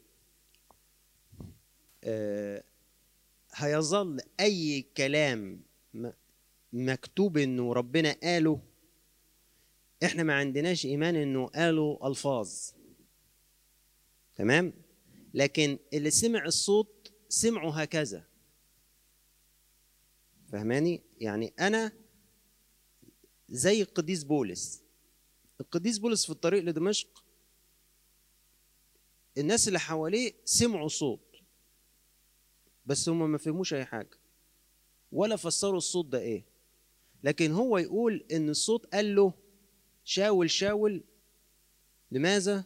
آه هيظل أي كلام مكتوب إنه ربنا قاله إحنا ما عندناش إيمان إنه قالوا ألفاظ. تمام؟ لكن اللي سمع الصوت سمعوا هكذا. فهماني؟ يعني أنا زي القديس بولس. القديس بولس في الطريق لدمشق الناس اللي حواليه سمعوا صوت بس هم ما فهموش أي حاجة ولا فسروا الصوت ده إيه. لكن هو يقول إن الصوت قال له شاول شاول. لماذا؟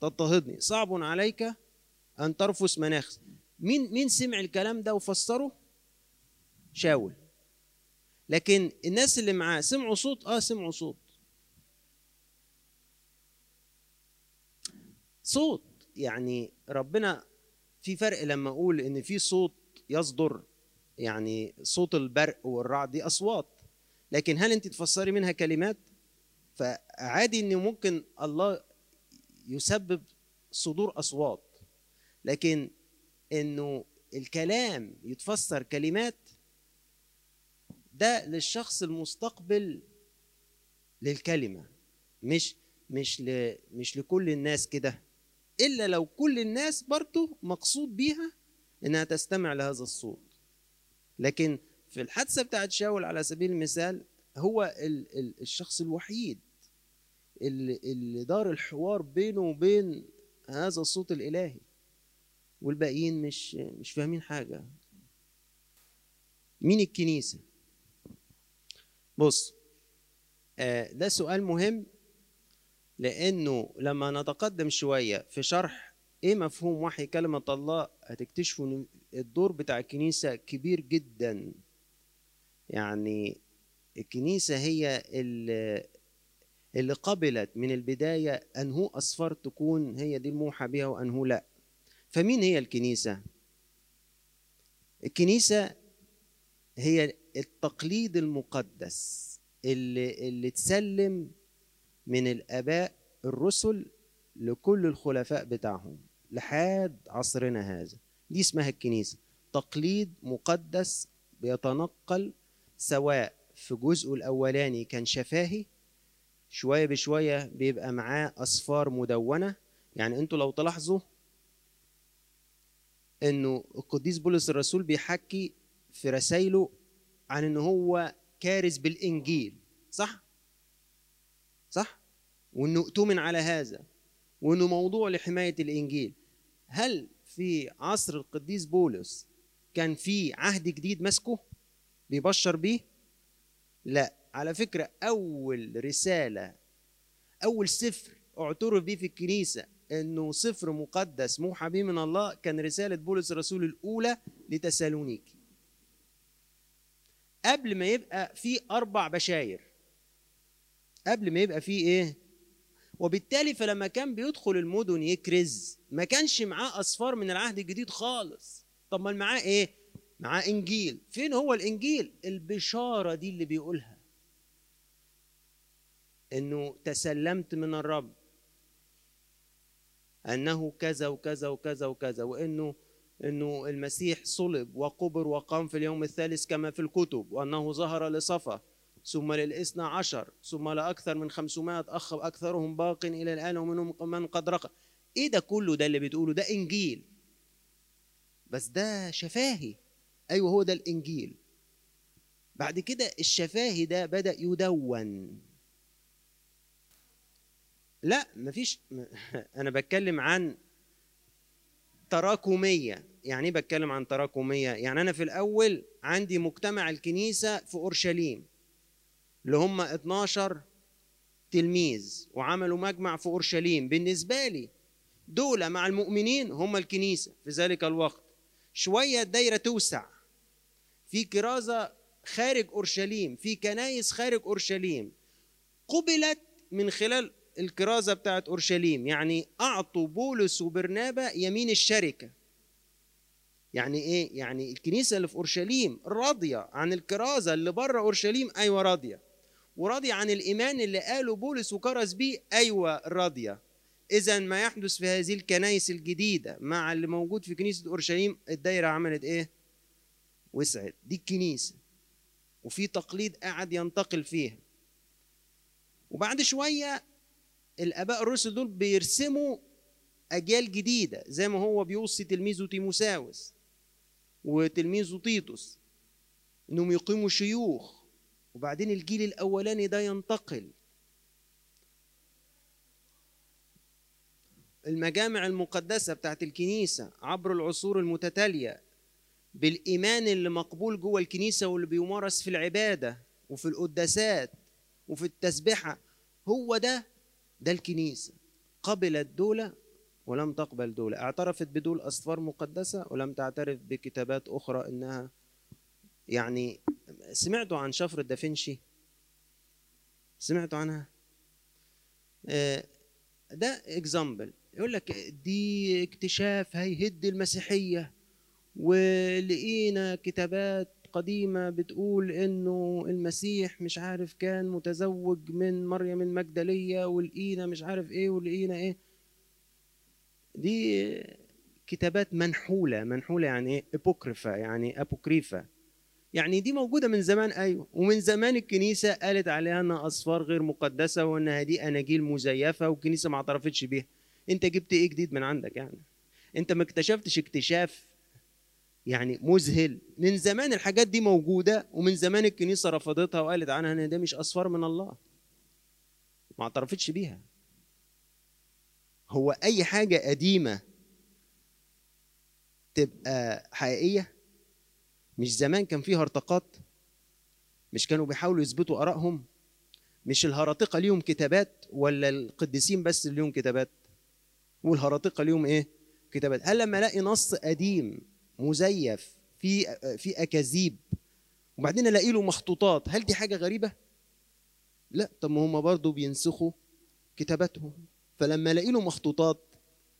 تضطهدني. صعب عليك أن ترفس مناخ. مين مين سمع الكلام ده وفسره؟ شاول. لكن الناس اللي معاه سمعوا صوت؟ آه سمعوا صوت. صوت. يعني ربنا في فرق لما أقول إن في صوت يصدر يعني صوت البرق والرعد دي أصوات. لكن هل أنت تفسري منها كلمات؟ فعادي إن ممكن الله يسبب صدور أصوات لكن إنه الكلام يتفسر كلمات ده للشخص المستقبل للكلمة مش مش ل مش لكل الناس كده إلا لو كل الناس برضه مقصود بيها إنها تستمع لهذا الصوت. لكن في الحادثة بتاعت شاول على سبيل المثال هو ال ال الشخص الوحيد اللي, اللي دار الحوار بينه وبين هذا الصوت الإلهي. والباقيين مش مش فاهمين حاجة. مين الكنيسة؟ بص آه ده سؤال مهم لأنه لما نتقدم شوية في شرح إيه مفهوم وحي كلمة الله هتكتشفوا إن الدور بتاع الكنيسة كبير جدا. يعني الكنيسة هي اللي اللي قبلت من البداية انهو اصفار تكون هي دي الموحى بها وانهو لا. فمين هي الكنيسة؟ الكنيسة هي التقليد المقدس اللي اللي تسلم من الآباء الرسل لكل الخلفاء بتاعهم لحد عصرنا هذا. دي اسمها الكنيسة. تقليد مقدس بيتنقل سواء في جزءه الأولاني كان شفاهي شوية بشوية بيبقى معاه أصفار مدونة. يعني أنتوا لو تلاحظوا إنه القديس بولس الرسول بيحكي في رسائله عن إن هو كارز بالإنجيل. صح؟ صح؟ وانه اؤتمن على هذا وإنه موضوع لحماية الإنجيل. هل في عصر القديس بولس كان في عهد جديد ماسكه بيبشر بيه؟ لا. على فكرة أول رسالة أول سفر اعترف بيه في الكنيسة إنه سفر مقدس موحى به من الله كان رسالة بولس الرسول الأولى لتسالونيكي. قبل ما يبقى في أربع بشاير. قبل ما يبقى في إيه؟ وبالتالي فلما كان بيدخل المدن يكرز ما كانش معاه أصفار من العهد الجديد خالص. طب ما معاه إيه؟ معاه إنجيل. فين هو الإنجيل؟ البشارة دي اللي بيقولها. إنه تسلمت من الرب. أنه كذا وكذا وكذا وكذا وإنه إنه المسيح صلب وقبر وقام في اليوم الثالث كما في الكتب وأنه ظهر لصفا ثم للاثنى عشر ثم لأكثر من خمسمائة أخ أكثرهم باق إلى الآن ومنهم من قد رقى. إيه ده كله ده اللي بتقوله؟ ده إنجيل. بس ده شفاهي. أيوه هو ده الإنجيل. بعد كده الشفاهي ده بدأ يدون. لا مفيش <laughs> أنا بتكلم عن تراكمية. يعني إيه بتكلم عن تراكمية؟ يعني أنا في الأول عندي مجتمع الكنيسة في أورشليم اللي هم 12 تلميذ وعملوا مجمع في أورشليم. بالنسبة لي دول مع المؤمنين هم الكنيسة في ذلك الوقت. شوية الدايرة توسع. في كرازة خارج أورشليم في كنايس خارج أورشليم قبلت من خلال الكرازة بتاعت أورشليم يعني أعطوا بولس وبرنابا يمين الشركة. يعني إيه؟ يعني الكنيسة اللي في أورشليم راضية عن الكرازة اللي بره أورشليم أيوه راضية. وراضية عن الإيمان اللي قاله بولس وكرز بيه أيوة راضية. إذا ما يحدث في هذه الكنائس الجديدة مع اللي موجود في كنيسة أورشليم الدايرة عملت إيه؟ وسعت. دي الكنيسة. وفي تقليد قاعد ينتقل فيها. وبعد شوية الآباء الرسل دول بيرسموا أجيال جديدة زي ما هو بيوصي تلميذه تيموساوس وتلميذه تيتوس إنهم يقيموا شيوخ وبعدين الجيل الأولاني ده ينتقل. المجامع المقدسة بتاعت الكنيسة عبر العصور المتتالية بالإيمان اللي مقبول جوه الكنيسة واللي بيمارس في العبادة وفي القداسات وفي التسبحة هو ده ده الكنيسة. قبلت دولة ولم تقبل دولة. اعترفت بدول أسفار مقدسة ولم تعترف بكتابات أخرى إنها يعني سمعتوا عن شفرة دافنشي؟ سمعتوا عنها؟ آه، ده example يقول لك دي اكتشاف هيهد المسيحية ولقينا كتابات قديمة بتقول إنه المسيح مش عارف كان متزوج من مريم المجدلية ولقينا مش عارف إيه ولقينا إيه. دي كتابات منحولة منحولة يعني إيه؟ apocrypha يعني apocrypha يعني دي موجودة من زمان أيوة. ومن زمان الكنيسة قالت عليها إنها أصفار غير مقدسة وإنها دي أناجيل مزيفة والكنيسة ما اعترفتش بيها. أنت جبت إيه جديد من عندك يعني؟ أنت ما اكتشفتش اكتشاف يعني مذهل. من زمان الحاجات دي موجودة ومن زمان الكنيسة رفضتها وقالت عنها إن ده مش أصفار من الله. ما اعترفتش بيها. هو أي حاجة قديمة تبقى حقيقية؟ مش زمان كان فيه هرطقات مش كانوا بيحاولوا يثبتوا آرائهم؟ مش الهراطقة ليهم كتابات ولا القديسين بس اللي ليهم كتابات؟ والهراطقة ليهم إيه؟ كتابات. هل لما ألاقي نص قديم مزيف في في أكاذيب. وبعدين ألاقي له مخطوطات. هل دي حاجة غريبة؟ لا. طب ما هم برضه بينسخوا كتاباتهم. فلما ألاقي له مخطوطات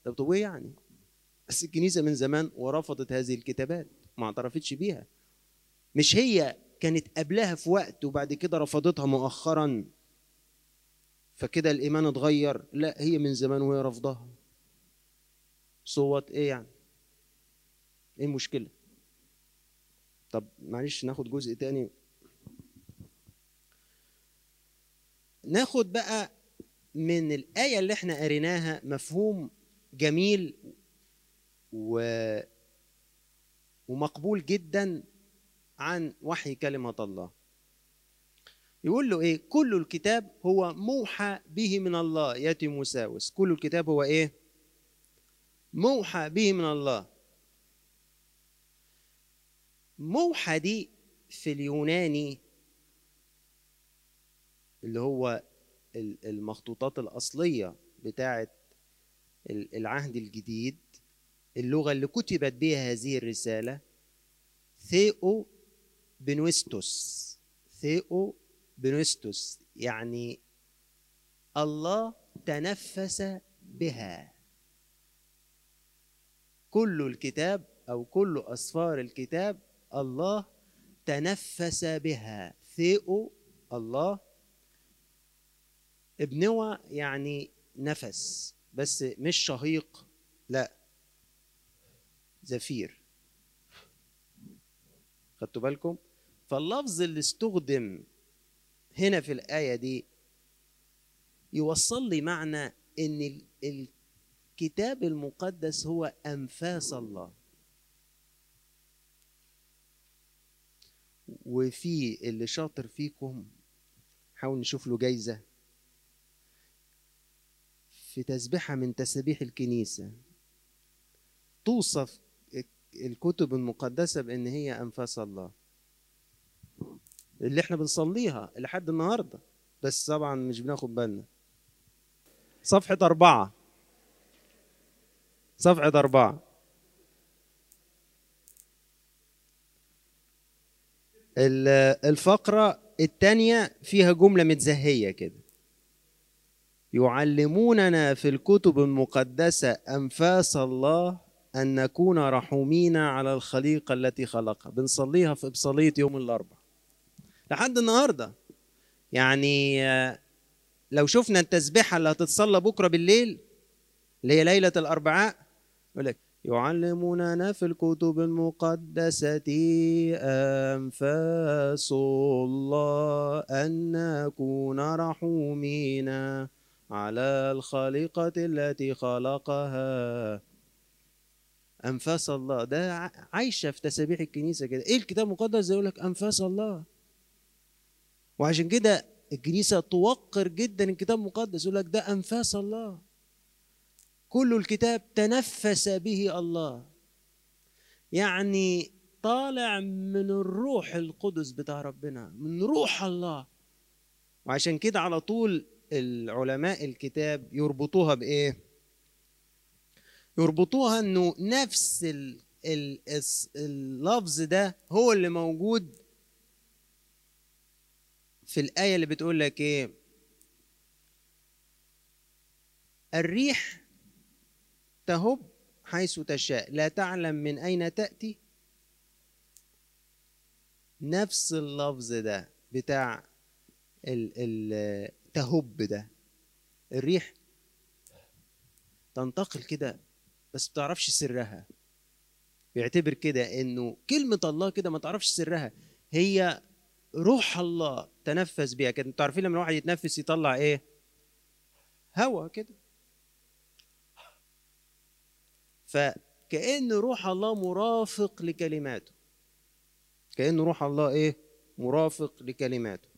طب طب إيه يعني؟ بس الكنيسة من زمان ورفضت هذه الكتابات. ما اعترفتش بيها. مش هي كانت قبلها في وقت وبعد كده رفضتها مؤخرا؟ فكده الإيمان اتغير. لا هي من زمان وهي رافضاها صوت إيه يعني؟ إيه المشكلة؟ طب معلش ناخد جزء تاني. ناخد بقى من الآية اللي إحنا قريناها مفهوم جميل و... ومقبول جدا عن وحي كلمة الله. يقول له إيه؟ كل الكتاب هو موحى به من الله يا تيموساوس كل الكتاب هو إيه؟ موحى به من الله. موحى دي في اليوناني اللي هو المخطوطات الأصلية بتاعة العهد الجديد اللغة اللي كتبت بها هذه الرسالة ثيو بنوستوس. ثيو بنوستوس يعني الله تنفس بها. كل الكتاب أو كل أسفار الكتاب الله تنفس بها. ثيو الله. ابنوى يعني نفس بس مش شهيق لا. زفير. خدتوا بالكم؟ فاللفظ اللي استخدم هنا في الآية دي يوصل لي معنى إن الكتاب المقدس هو أنفاس الله. وفي اللي شاطر فيكم حاول نشوف له جايزة في تسبيحة من تسابيح الكنيسة. توصف الكتب المقدسة بأن هي أنفاس الله. اللي إحنا بنصليها لحد النهاردة بس طبعا مش بناخد بالنا. صفحة أربعة. صفحة أربعة. الفقرة الثانية فيها جملة متزهية كده. يعلموننا في الكتب المقدسة أنفاس الله أن نكون رحومين على الخليقة التي خلقها. بنصليها في إبصالية يوم الأربعاء. لحد النهاردة. يعني لو شفنا التسبيحة اللي هتتصلى بكرة بالليل اللي هي ليلة الأربعاء يقول لك يعلموننا في الكتب المقدسة أنفاس الله أن نكون رحومين على الخليقة التي خلقها. أنفاس الله. ده عايشة في تسابيح الكنيسة كده. إيه الكتاب المقدس؟ يقول لك أنفاس الله. وعشان كده الكنيسة توقر جدا الكتاب المقدس. يقول لك ده أنفاس الله. كل الكتاب تنفس به الله. يعني طالع من الروح القدس بتاع ربنا من روح الله. وعشان كده على طول العلماء الكتاب يربطوها بإيه؟ يربطوها إنه نفس ال ال اللفظ ده هو اللي موجود في الآية اللي بتقول لك إيه؟ الريح تهب حيث تشاء. لا تعلم من أين تأتي. نفس اللفظ ده بتاع ال ال تهب ده. الريح تنتقل كده بس بتعرفش سرها. بيعتبر كده إنه كلمة الله كده ما تعرفش سرها. هي روح الله تنفس بيها كده. أنتوا عارفين لما الواحد يتنفس يطلع إيه؟ هوا كده. فكأن روح الله مرافق لكلماته. كأن روح الله إيه؟ مرافق لكلماته.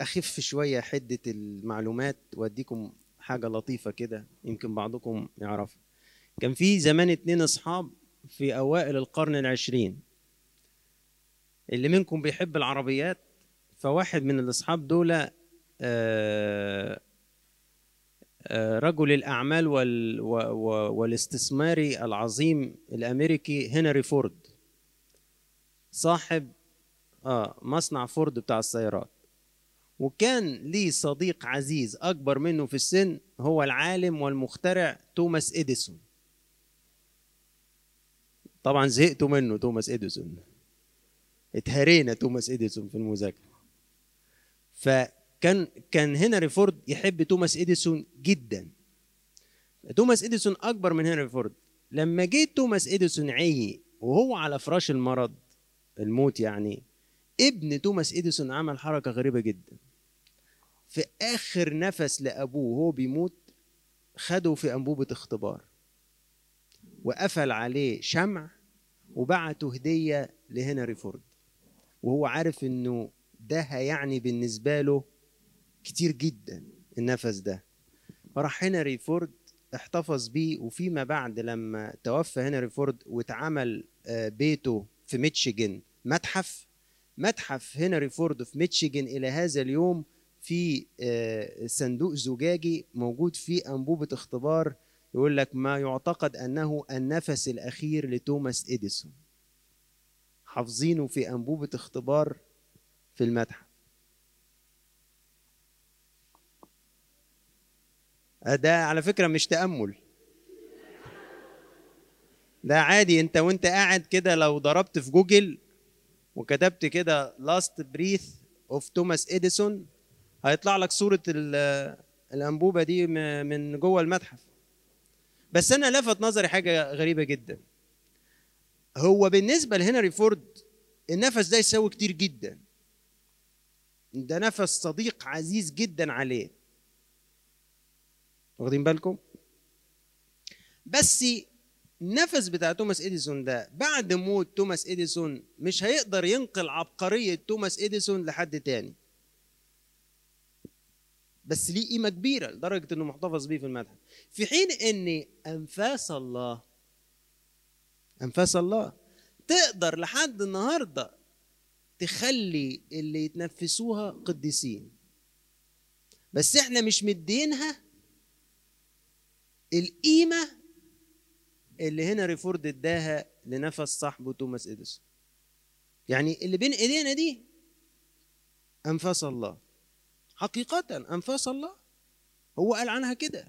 أخف شوية حدة المعلومات وأديكم حاجة لطيفة كده يمكن بعضكم يعرفها. كان في زمان اتنين أصحاب في أوائل القرن العشرين. اللي منكم بيحب العربيات فواحد من الأصحاب دول آه رجل الأعمال وال والاستثماري العظيم الأمريكي هنري فورد. صاحب آه مصنع فورد بتاع السيارات. وكان ليه صديق عزيز أكبر منه في السن هو العالم والمخترع توماس إديسون. طبعا زهقتوا منه توماس إديسون. اتهرينا توماس إديسون في المذاكرة. كان كان هنري فورد يحب توماس إديسون جدا. توماس إديسون أكبر من هنري فورد. لما جه توماس إديسون عي وهو على فراش المرض الموت يعني ابن توماس إديسون عمل حركة غريبة جدا. في آخر نفس لأبوه وهو بيموت خده في أنبوبة اختبار. وقفل عليه شمع وبعته هدية لهنري فورد. وهو عارف إنه ده هيعني بالنسبة له كتير جدا النفس ده. فراح هنري فورد احتفظ بيه وفيما بعد لما توفى هنري فورد واتعمل بيته في ميتشيجن متحف متحف هنري فورد في ميتشيجن إلى هذا اليوم في صندوق زجاجي موجود فيه أنبوبة اختبار يقول لك ما يعتقد أنه النفس الأخير لتوماس إديسون. حافظينه في أنبوبة اختبار في المتحف. ده على فكرة مش تأمل. ده عادي انت وانت قاعد كده لو ضربت في جوجل وكتبت كده last breath of توماس اديسون هيطلع لك صورة الأنبوبة دي من جوه المتحف. بس أنا لفت نظري حاجة غريبة جدا. هو بالنسبة لهنري فورد النفس ده يساوي كتير جدا. ده نفس صديق عزيز جدا عليه. واخدين بالكم؟ بس النفس بتاع توماس إديسون ده بعد موت توماس إديسون مش هيقدر ينقل عبقرية توماس إديسون لحد تاني. بس ليه قيمة كبيرة لدرجة إنه محتفظ بيه في المتحف في حين إن أنفاس الله أنفاس الله تقدر لحد النهارده تخلي اللي يتنفسوها قديسين. بس إحنا مش مدينها القيمة اللي هنري فورد اداها لنفس صاحبه توماس إديسون. يعني اللي بين إيدينا دي أنفاس الله. حقيقة أنفاس الله هو قال عنها كده.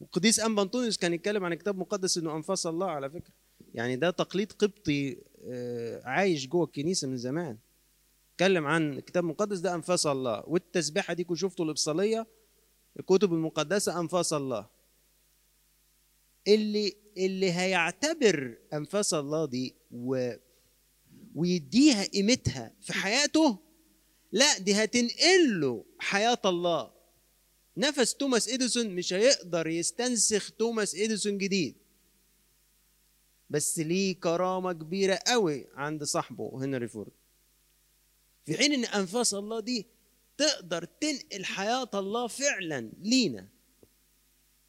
والقديس أم بنطونيوس كان يتكلم عن الكتاب المقدس إنه أنفاس الله على فكرة. يعني ده تقليد قبطي عايش جوه الكنيسة من زمان. اتكلم عن الكتاب المقدس ده أنفاس الله. والتسبيحة دي كنت شفتوا الابصاليه الكتب المقدسة أنفاس الله. اللي اللي هيعتبر أنفاس الله دي و ويديها قيمتها في حياته لا دي هتنقل له حياة الله. نفس توماس إديسون مش هيقدر يستنسخ توماس إديسون جديد. بس ليه كرامة كبيرة قوي عند صاحبه هنري فورد. في حين إن أنفاس الله دي تقدر تنقل حياة الله فعلا لينا.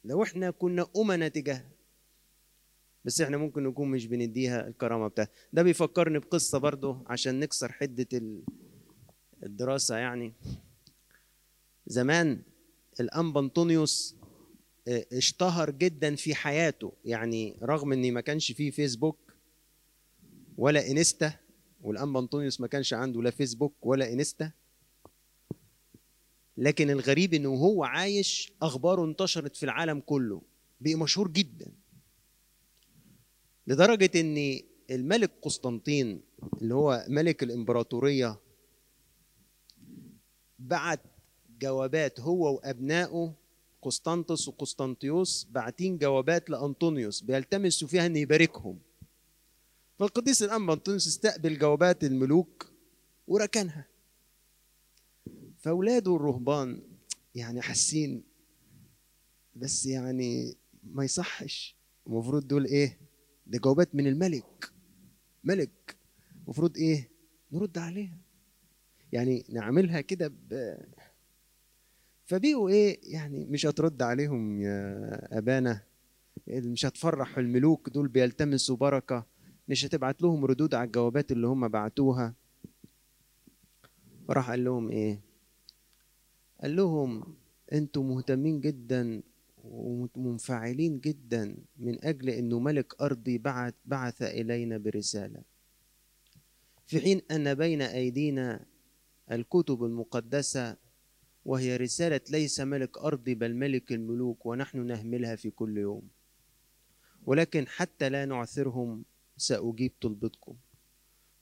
لو إحنا كنا أمنا تجاهها بس إحنا ممكن نكون مش بنديها الكرامة بتاعتها ده بيفكرني بقصة برضه عشان نكسر حدة الدراسة يعني. زمان الأنبا أنطونيوس اشتهر جدا في حياته يعني رغم إن ما كانش فيه فيسبوك ولا إنستا والانبا انطونيوس ما كانش عنده لا فيسبوك ولا إنستا لكن الغريب إنه هو عايش اخباره انتشرت في العالم كله بقي مشهور جدا. لدرجة إن الملك قسطنطين اللي هو ملك الإمبراطورية بعت جوابات هو وأبنائه قسطنطس وقسطنطيوس باعتين جوابات لأنطونيوس بيلتمسوا فيها إن يباركهم. فالقديس الانبا أنطونيوس استقبل جوابات الملوك وركنها. فأولاده الرهبان يعني حاسين بس يعني ما يصحش. المفروض دول إيه؟ ده جوابات من الملك. ملك. المفروض إيه؟ نرد عليها. يعني نعملها كده ب... فبقوا إيه؟ يعني مش هترد عليهم يا أبانا. مش هتفرح الملوك دول بيلتمسوا بركة. مش هتبعت لهم ردود على الجوابات اللي هم بعتوها. فراح قال لهم إيه؟ قال لهم أنتم مهتمين جدا ومنفعلين جدا من أجل انه ملك أرضي بعث بعث إلينا برسالة. في حين أن بين أيدينا الكتب المقدسة وهي رسالة ليس ملك أرضي بل ملك الملوك ونحن نهملها في كل يوم. ولكن حتى لا نعثرهم سأجيب طلبتكم.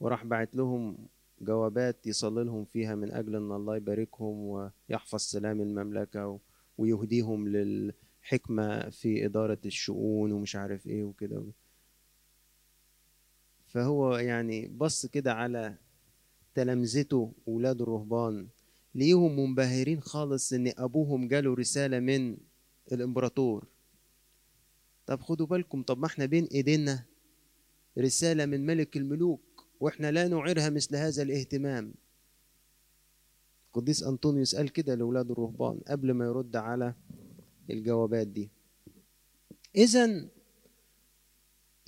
وراح بعت لهم جوابات يصلي لهم فيها من أجل أن الله يباركهم ويحفظ سلام المملكة ويهديهم للحكمة في إدارة الشؤون ومش عارف إيه وكده. فهو يعني بص كده على تلامذته ولاد الرهبان. ليهم منبهرين خالص إن أبوهم جاله رسالة من الإمبراطور. طب خدوا بالكم طب ما إحنا بين إيدينا رسالة من ملك الملوك. وإحنا لا نعيرها مثل هذا الاهتمام. القديس أنطونيوس قال كده لأولاد الرهبان قبل ما يرد على الجوابات دي. اذا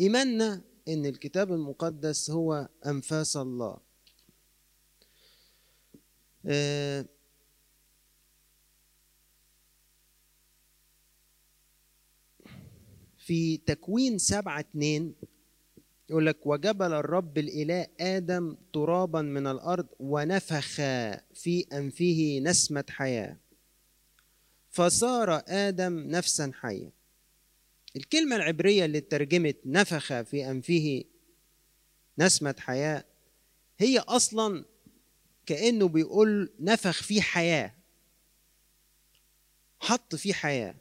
إيماننا إن الكتاب المقدس هو أنفاس الله. في تكوين سبعة اتنين يقول لك وجبل الرب الإله آدم ترابا من الأرض ونفخ في أنفه نسمة حياة. فصار آدم نفسا حية الكلمة العبرية اللي ترجمت نفخ في أنفه نسمة حياة هي أصلا كأنه بيقول نفخ فيه حياة حط فيه حياة.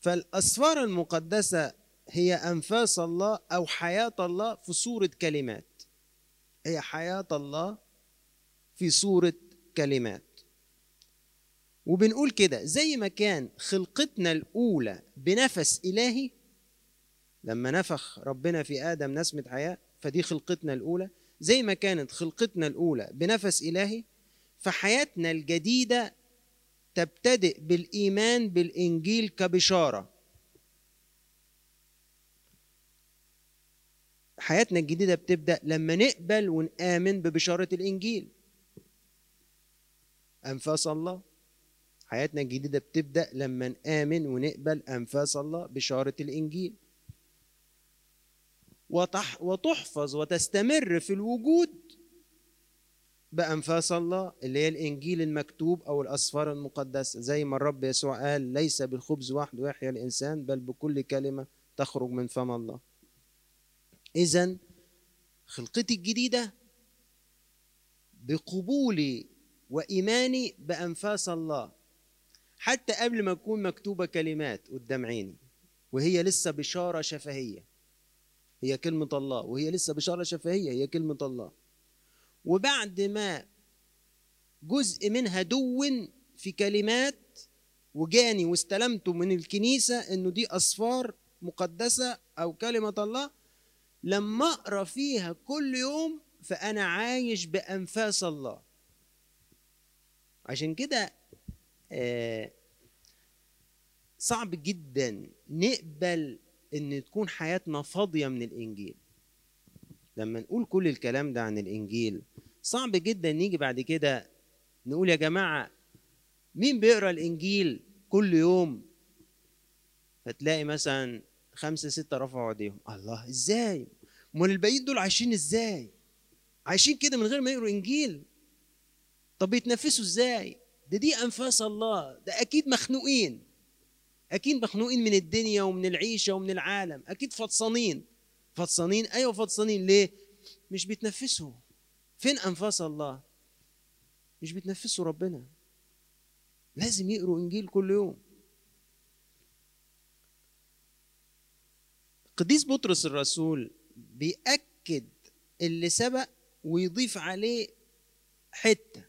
فالأسفار المقدسة هي أنفاس الله أو حياة الله في صورة كلمات. هي حياة الله في صورة كلمات. وبنقول كده زي ما كان خلقتنا الأولى بنفس إلهي لما نفخ ربنا في آدم نسمة حياة فدي خلقتنا الأولى. زي ما كانت خلقتنا الأولى بنفس إلهي فحياتنا الجديدة تبتدئ بالإيمان بالإنجيل كبشارة. حياتنا الجديدة بتبدأ لما نقبل ونآمن ببشارة الإنجيل. أنفاس الله. حياتنا الجديدة بتبدأ لما نآمن ونقبل أنفاس الله بشارة الإنجيل. وتح وتحفظ وتستمر في الوجود بأنفاس الله اللي هي الإنجيل المكتوب أو الأسفار المقدسة. زي ما الرب يسوع قال ليس بالخبز وحده يحيا الإنسان بل بكل كلمة تخرج من فم الله. إذا خلقتي الجديدة بقبولي وإيماني بأنفاس الله. حتى قبل ما تكون مكتوبة كلمات قدام عيني وهي لسه بشارة شفهية. هي كلمة الله وهي لسه بشارة شفهية هي كلمة الله. وبعد ما جزء منها دون في كلمات وجاني واستلمته من الكنيسة إنه دي أصفار مقدسة أو كلمة الله لما أقرأ فيها كل يوم فأنا عايش بأنفاس الله. عشان كده آه صعب جدا نقبل إن تكون حياتنا فاضية من الإنجيل. لما نقول كل الكلام ده عن الإنجيل صعب جدا نيجي بعد كده نقول يا جماعة مين بيقرأ الإنجيل كل يوم؟ فتلاقي مثلا خمسة ستة رفعوا ايديهم. الله إزاي؟ أمال الباقيين دول عايشين إزاي؟ عايشين كده من غير ما يقروا إنجيل. طب بيتنفسوا إزاي؟ ده دي أنفاس الله. ده أكيد مخنوقين. أكيد مخنوقين من الدنيا ومن العيشة ومن العالم. أكيد فطسانين. فطسانين؟ أيوه فطسانين. ليه؟ مش بيتنفسوا. فين أنفاس الله؟ مش بيتنفسوا ربنا. لازم يقروا إنجيل كل يوم. قديس بطرس الرسول بيأكد اللي سبق ويضيف عليه حتة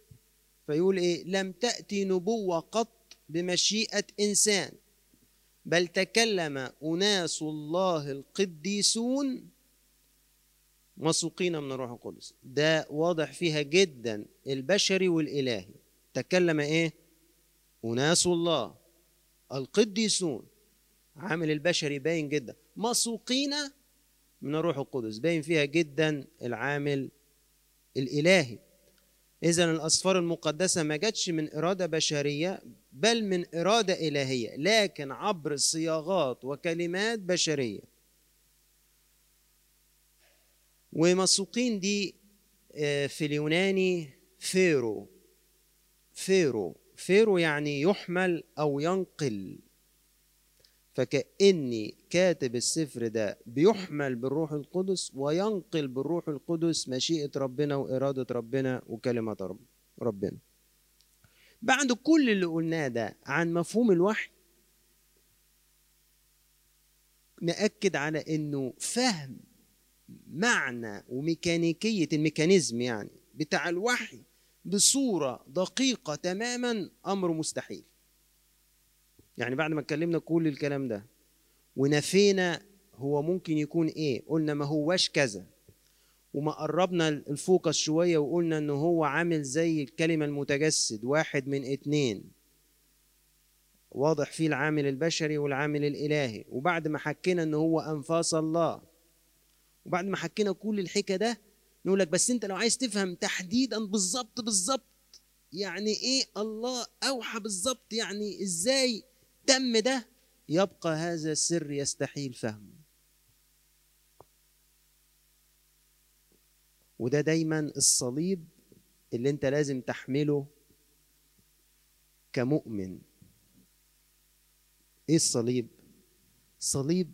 فيقول إيه؟ لم تأتي نبوة قط بمشيئة إنسان بل تكلم أناس الله القديسون مسوقين من الروح القدس. ده واضح فيها جدا البشري والإلهي. تكلم إيه؟ أناس الله القديسون. عامل البشري باين جدا. مسوقين من الروح القدس. باين فيها جدا العامل الإلهي. إذا الأسفار المقدسة ما جاتش من إرادة بشرية بل من إرادة إلهية لكن عبر صياغات وكلمات بشرية. ومسوقين دي في اليوناني φέρω. φέρω. φέρω يعني يحمل أو ينقل. فكأني كاتب السفر ده بيحمل بالروح القدس وينقل بالروح القدس مشيئة ربنا وإرادة ربنا وكلمة ربنا. بعد كل اللي قلناه ده عن مفهوم الوحي نأكد على إنه فهم معنى وميكانيكية الميكانيزم يعني بتاع الوحي بصورة دقيقة تماما أمر مستحيل. يعني بعد ما اتكلمنا كل الكلام ده ونفينا هو ممكن يكون إيه قلنا ما هواش كذا وما قربنا الفوكس شوية وقلنا انه هو عامل زي الكلمة المتجسد واحد من اتنين. واضح فيه العامل البشري والعامل الإلهي. وبعد ما حكينا إن هو أنفاس الله وبعد ما حكينا كل الحكا ده نقول لك بس أنت لو عايز تفهم تحديدا بالظبط بالظبط يعني إيه الله أوحى بالظبط يعني إزاي تم ده يبقى هذا السر يستحيل فهمه. وده دايما الصليب اللي انت لازم تحمله كمؤمن. إيه الصليب؟ صليب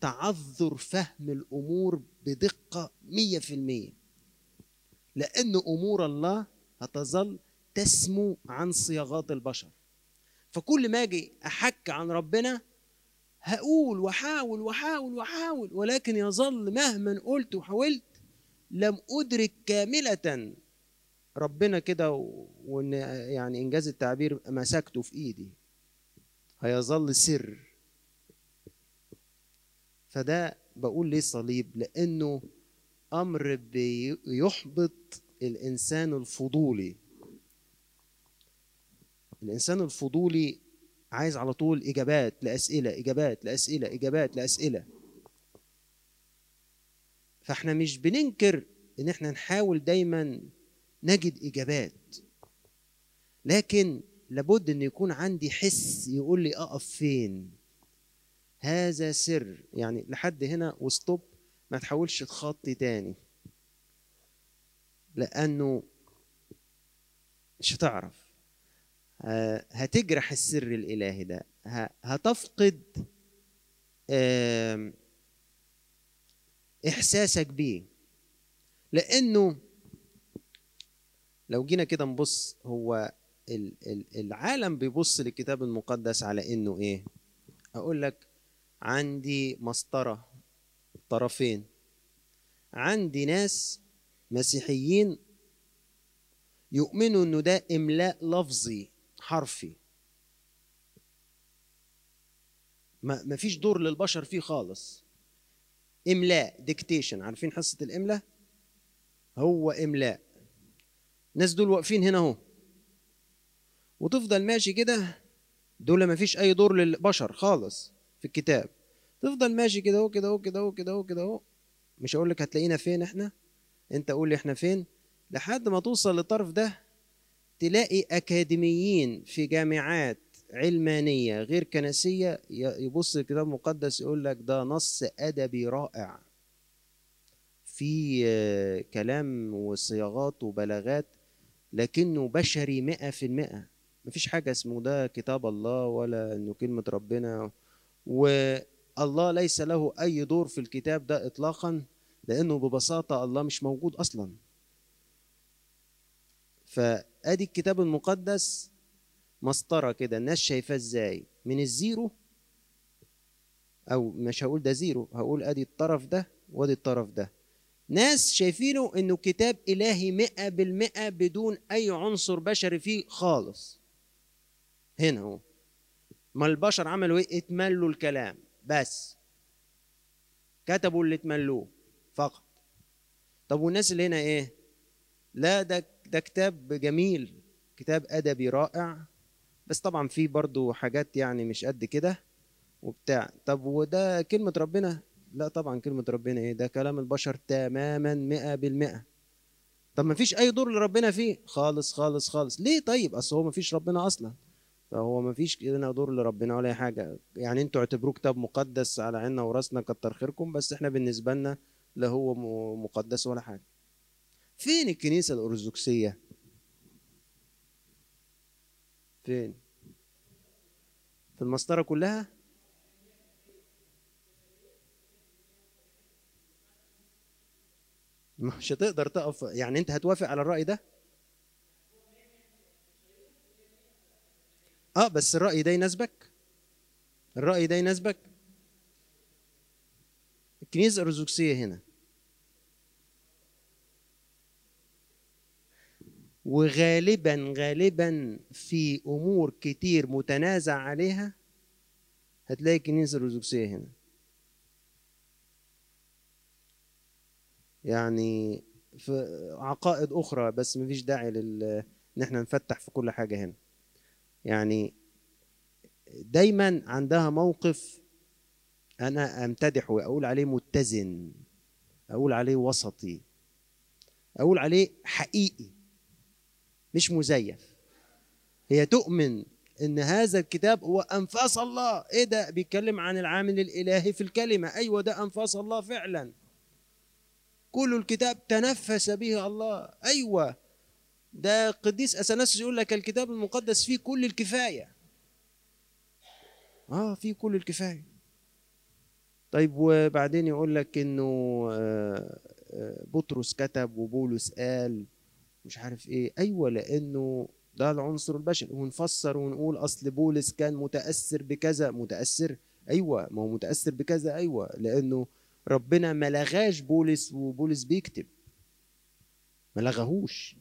تعذر فهم الأمور بدقة مية في المية. لأن أمور الله هتظل تسمو عن صياغات البشر. فكل ما أجي أحك عن ربنا هقول واحاول واحاول واحاول ولكن يظل مهما قلت وحاولت لم أدرك كاملة ربنا كده وإن يعني إنجاز التعبير مسكته في إيدي. هيظل سر. فده بقول ليه صليب؟ لأنه أمر بيحبط الإنسان الفضولي. الإنسان الفضولي عايز على طول إجابات لأسئلة إجابات لأسئلة إجابات لأسئلة. فإحنا مش بننكر إن إحنا نحاول دايما نجد إجابات. لكن لابد إن يكون عندي حس يقول لي أقف فين؟ هذا سر. يعني لحد هنا وستوب ما تحاولش تخطي تاني. لأنه مش هتعرف. هتجرح السر الإلهي ده. هتفقد إحساسك بيه. لأنه لو جينا كده نبص هو العالم بيبص للكتاب المقدس على إنه إيه؟ أقول لك عندي مسطرة طرفين. عندي ناس مسيحيين يؤمنوا إنه ده إملاء لفظي. حرفي. ما فيش دور للبشر فيه خالص. إملاء ديكتيشن عارفين حصة الإملاء؟ هو إملاء. الناس دول واقفين هنا أهو. وتفضل ماشي كده. دول ما فيش أي دور للبشر خالص في الكتاب. تفضل ماشي كده أهو كده أهو كده أهو كده أهو كده أهو. مش هقول لك هتلاقينا فين إحنا؟ أنت قول لي إحنا فين؟ لحد ما توصل للطرف ده. تلاقي أكاديميين في جامعات علمانية غير كنسية يبص الكتاب المقدس يقول لك ده نص أدبي رائع. في كلام وصياغات وبلاغات لكنه بشري مئة في المئة. مفيش حاجة اسمه ده كتاب الله ولا إنه كلمة ربنا. والله ليس له أي دور في الكتاب ده اطلاقا لأنه ببساطة الله مش موجود أصلا. فادي الكتاب المقدس مسطرة كده الناس شايفاه إزاي؟ من الزيرو؟ أو مش هقول ده زيرو هقول ادي الطرف ده وادي الطرف ده. ناس شايفينه انه كتاب إلهي مئة بالمئة بدون أي عنصر بشري فيه خالص. هنا هو ما البشر عملوا إيه؟ اتملوا الكلام. بس. كتبوا اللي اتملوه فقط. طب والناس اللي هنا إيه؟ لا ده ده كتاب جميل كتاب أدبي رائع بس طبعا فيه برضو حاجات يعني مش قد كده وبتاع. طب وده كلمة ربنا؟ لا طبعا كلمة ربنا إيه؟ ده كلام البشر تماما مئة بالمئة. طب ما فيش أي دور لربنا فيه؟ خالص خالص خالص. ليه طيب؟ أصل هو ما فيش ربنا أصلا. فهو ما فيش لنا دور لربنا ولا أي حاجة. يعني أنتوا اعتبروه كتاب مقدس على عيننا وراسنا كتر خيركم بس إحنا بالنسبة لنا لا هو مقدس ولا حاجة. فين الكنيسة الأرثوذكسية فين؟ في المسطرة كلها؟ مش هتقدر تقف يعني أنت هتوافق على الرأي ده؟ آه بس الرأي ده يناسبك؟ الرأي ده يناسبك؟ الكنيسة الأرثوذكسية هنا. وغالبا غالبا في أمور كتير متنازع عليها هتلاقي الكنيسة الأرثوذكسية هنا. يعني في عقائد أخرى بس مفيش داعي لل إن إحنا نفتح في كل حاجة هنا. يعني دايما عندها موقف أنا امتدحه وأقول عليه متزن أقول عليه وسطي أقول عليه حقيقي. مش مزيف. هي تؤمن إن هذا الكتاب هو أنفاس الله. إيه ده؟ بيتكلم عن العامل الإلهي في الكلمة. أيوه ده أنفاس الله فعلا. كل الكتاب تنفس به الله. أيوه ده قديس اثناسيوس يقول لك الكتاب المقدس فيه كل الكفاية. آه فيه كل الكفاية. طيب وبعدين يقول لك إنه بطرس كتب وبولس قال مش عارف إيه. أيوه لأنه ده العنصر البشري. ونفسر ونقول أصل بولس كان متأثر بكذا. متأثر؟ أيوه ما هو متأثر بكذا أيوه. لأنه ربنا ما لغاش بولس وبولس بيكتب. ما لغاهوش.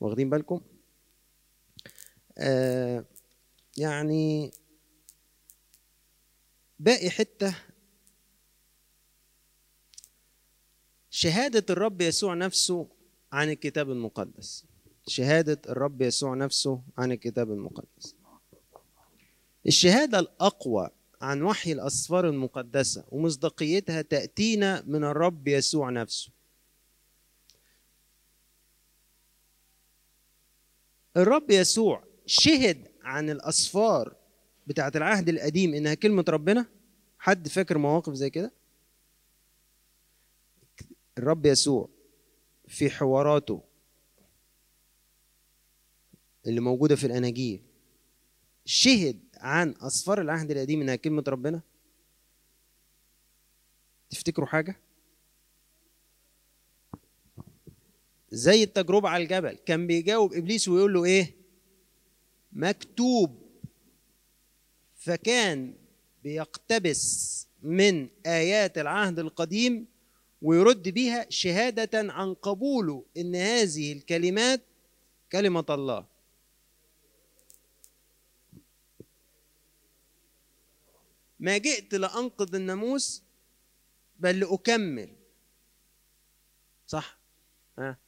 واخدين بالكم؟ آه يعني باقي حتة. شهادة الرب يسوع نفسه عن الكتاب المقدس. شهادة الرب يسوع نفسه عن الكتاب المقدس. الشهادة الأقوى عن وحي الأسفار المقدسة ومصداقيتها تأتينا من الرب يسوع نفسه. الرب يسوع شهد عن الأسفار بتاعة العهد القديم إنها كلمة ربنا؟ حد فاكر مواقف زي كده؟ الرب يسوع في حواراته اللي موجودة في الأناجيل. شهد عن أسفار العهد القديم إنها كلمة ربنا؟ تفتكروا حاجة؟ زي التجربة على الجبل كان بيجاوب إبليس ويقول له إيه؟ مكتوب. فكان بيقتبس من آيات العهد القديم ويرد بها شهادة عن قبوله إن هذه الكلمات كلمة الله. ما جئت لأنقض الناموس بل لأكمل. صح؟ ها؟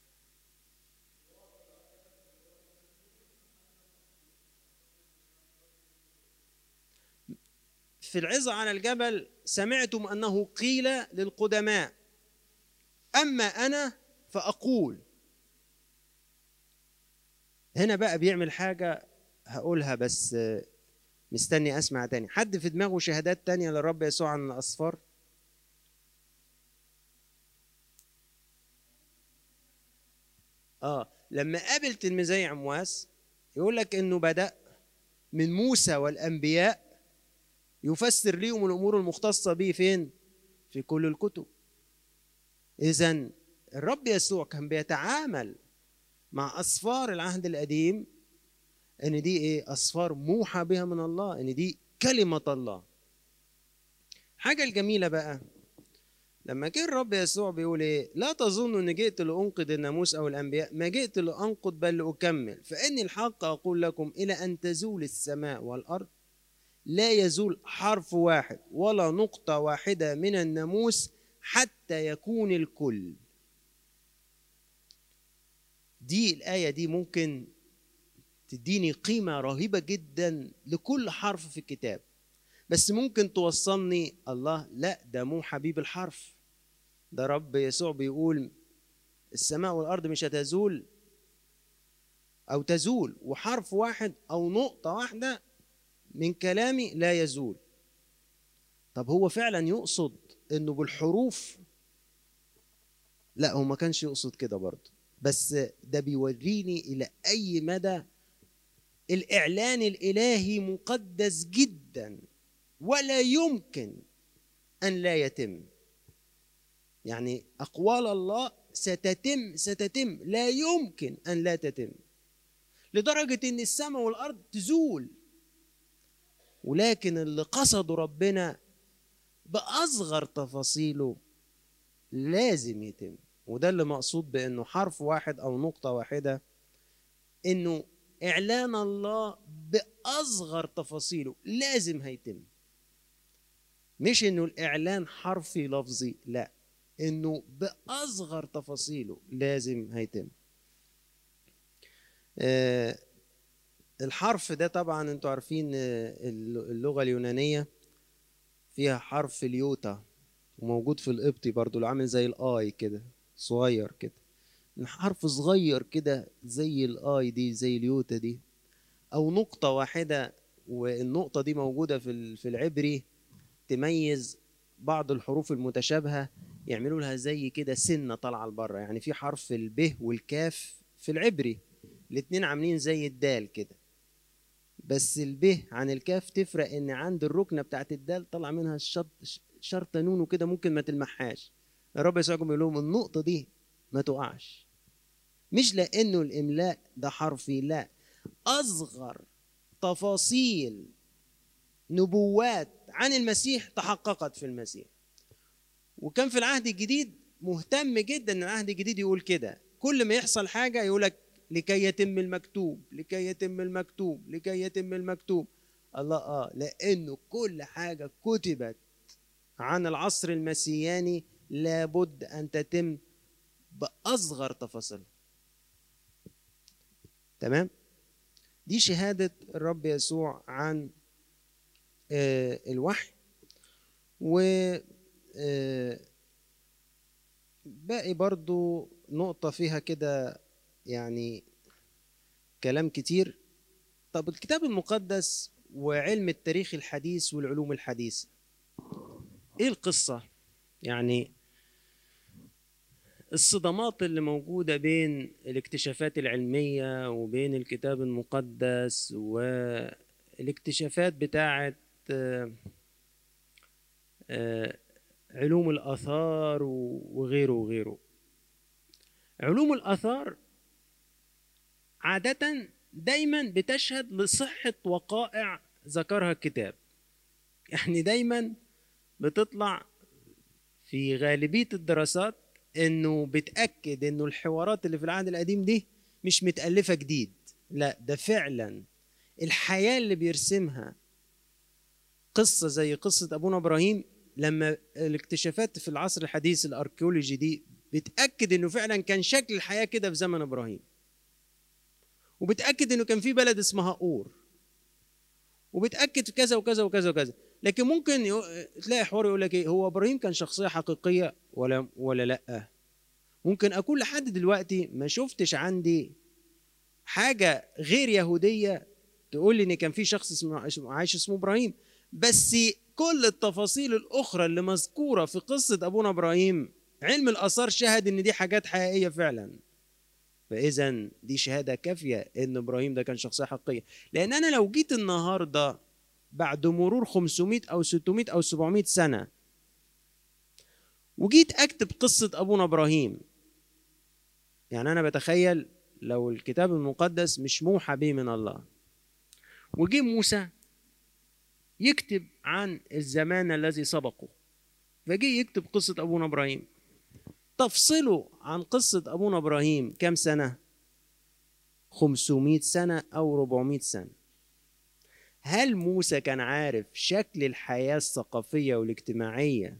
في العظة على الجبل سمعتم أنه قيل للقدماء أما أنا فأقول. هنا بقى بيعمل حاجة هقولها بس مستني أسمع تاني. حد في دماغه شهادات تانية للرب يسوع عن الأصفار؟ آه لما قابل تلميذي عمواس يقول لك إنه بدأ من موسى والأنبياء يفسر ليهم الأمور المختصة به فين؟ في كل الكتب. إذا الرب يسوع كان بيتعامل مع أسفار العهد القديم إن دي إيه؟ أسفار موحى بها من الله، إن دي كلمة الله. حاجة الجميلة بقى لما جه الرب يسوع بيقول إيه؟ لا تظنوا إن جئت لأنقذ الناموس أو الأنبياء، ما جئت لأنقض بل لأكمل، فإني الحق أقول لكم إلى أن تزول السماء والأرض لا يزول حرف واحد ولا نقطة واحدة من الناموس حتى يكون الكل. دي الآية دي ممكن تديني قيمة رهيبة جدا لكل حرف في الكتاب. بس ممكن توصلني الله لا ده مو حبيب الحرف. ده رب يسوع بيقول السماء والأرض مش هتزول أو تزول وحرف واحد أو نقطة واحدة من كلامي لا يزول. طب هو فعلا يقصد إنه بالحروف لا هو ما كانش يقصد كده برضه. بس ده بيوريني إلى أي مدى الإعلان الإلهي مقدس جدا ولا يمكن أن لا يتم. يعني أقوال الله ستتم ستتم لا يمكن أن لا تتم. لدرجة إن السماء والأرض تزول ولكن اللي قصده ربنا بأصغر تفاصيله لازم يتم. وده اللي مقصود بأنه حرف واحد أو نقطة واحدة أنه إعلان الله بأصغر تفاصيله لازم هيتم. مش أنه الإعلان حرفي لفظي لا أنه بأصغر تفاصيله لازم هيتم. آه الحرف ده طبعا أنتوا عارفين اللغة اليونانية. فيها حرف اليوتا وموجود في القبطي برضو اللي عامل زي الآي كده صغير كده. حرف صغير كده زي الآي دي زي اليوتا دي. أو نقطة واحدة والنقطة دي موجودة في في العبري تميز بعض الحروف المتشابهة يعملوا لها زي كده سنة طالعة لبره. يعني في حرف الب والكاف في العبري الاتنين عاملين زي الدال كده. بس الب عن الكاف تفرق إن عند الركنة بتاعت الدال طلع منها الشرط شرطه نون وكده ممكن ما تلمحهاش. الرب يسوع بيقول لهم النقطة دي ما تقعش. مش لأنه الإملاء ده حرفي لا. أصغر تفاصيل نبوات عن المسيح تحققت في المسيح. وكان في العهد الجديد مهتم جدا إن العهد الجديد يقول كده. كل ما يحصل حاجة يقول لك لكي يتم المكتوب لكي يتم المكتوب لكي يتم المكتوب. الله آه لأنه كل حاجة كتبت عن العصر المسياني لابد أن تتم بأصغر تفاصيل تمام؟ دي شهادة الرب يسوع عن آه الوحي. و آه باقي برضو نقطة فيها كده يعني كلام كتير. طب الكتاب المقدس وعلم التاريخ الحديث والعلوم الحديثة إيه القصة؟ يعني الصدمات اللي موجودة بين الاكتشافات العلمية وبين الكتاب المقدس والاكتشافات بتاعة علوم الآثار وغيره وغيره. علوم الآثار عادة دايما بتشهد لصحة وقائع ذكرها الكتاب. يعني دايما بتطلع في غالبية الدراسات إنه بتأكد إنه الحوارات اللي في العهد القديم دي مش متألفة جديد. لا ده فعلا الحياة اللي بيرسمها قصة زي قصة أبونا إبراهيم لما الاكتشافات في العصر الحديث الأركيولوجي دي بتأكد إنه فعلا كان شكل الحياة كده في زمن إبراهيم. وبتأكد إنه كان في بلد اسمها أور. وبتأكد كذا وكذا وكذا وكذا. لكن ممكن. تلاقي حوار يقول لك إيه هو إبراهيم كان شخصية حقيقية ولا ولا لأ؟ ممكن اكون لحد دلوقتي ما شفتش عندي حاجة غير يهودية تقول لي إن كان في شخص اسمه عايش اسمه إبراهيم. بس كل التفاصيل الأخرى اللي مذكورة في قصة أبونا إبراهيم علم الآثار شهد إن دي حاجات حقيقية فعلا. فإذا دي شهادة كافية إن إبراهيم ده كان شخصية حقيقية. لأن أنا لو جيت النهارده بعد مرور 500 أو 600 أو 700 سنة وجيت أكتب قصة أبونا إبراهيم يعني أنا بتخيل لو الكتاب المقدس مش موحى به من الله وجي موسى يكتب عن الزمان الذي سبقه فجي يكتب قصة أبونا إبراهيم. تفصله عن قصة أبونا إبراهيم كم سنة؟ 500 سنة أو 400 سنة. هل موسى كان عارف شكل الحياة الثقافية والاجتماعية؟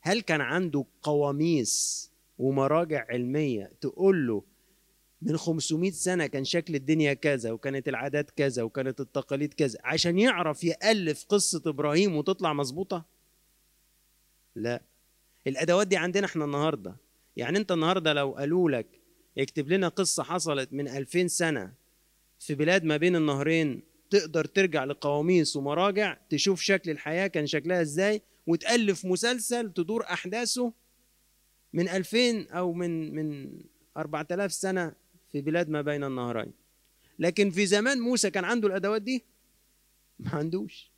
هل كان عنده قواميس ومراجع علمية تقول له من 500 سنة كان شكل الدنيا كذا وكانت العادات كذا وكانت التقاليد كذا عشان يعرف يألف قصة إبراهيم وتطلع مظبوطة؟ لا. الأدوات دي عندنا إحنا النهاردة. يعني انت النهاردة لو قالوا لك اكتب لنا قصة حصلت من 2000 سنة في بلاد ما بين النهرين تقدر ترجع لقواميس ومراجع تشوف شكل الحياة كان شكلها إزاي وتألف مسلسل تدور أحداثه من 2000 أو من من 4000 سنة في بلاد ما بين النهرين. لكن في زمان موسى كان عنده الأدوات دي؟ ما عندوش.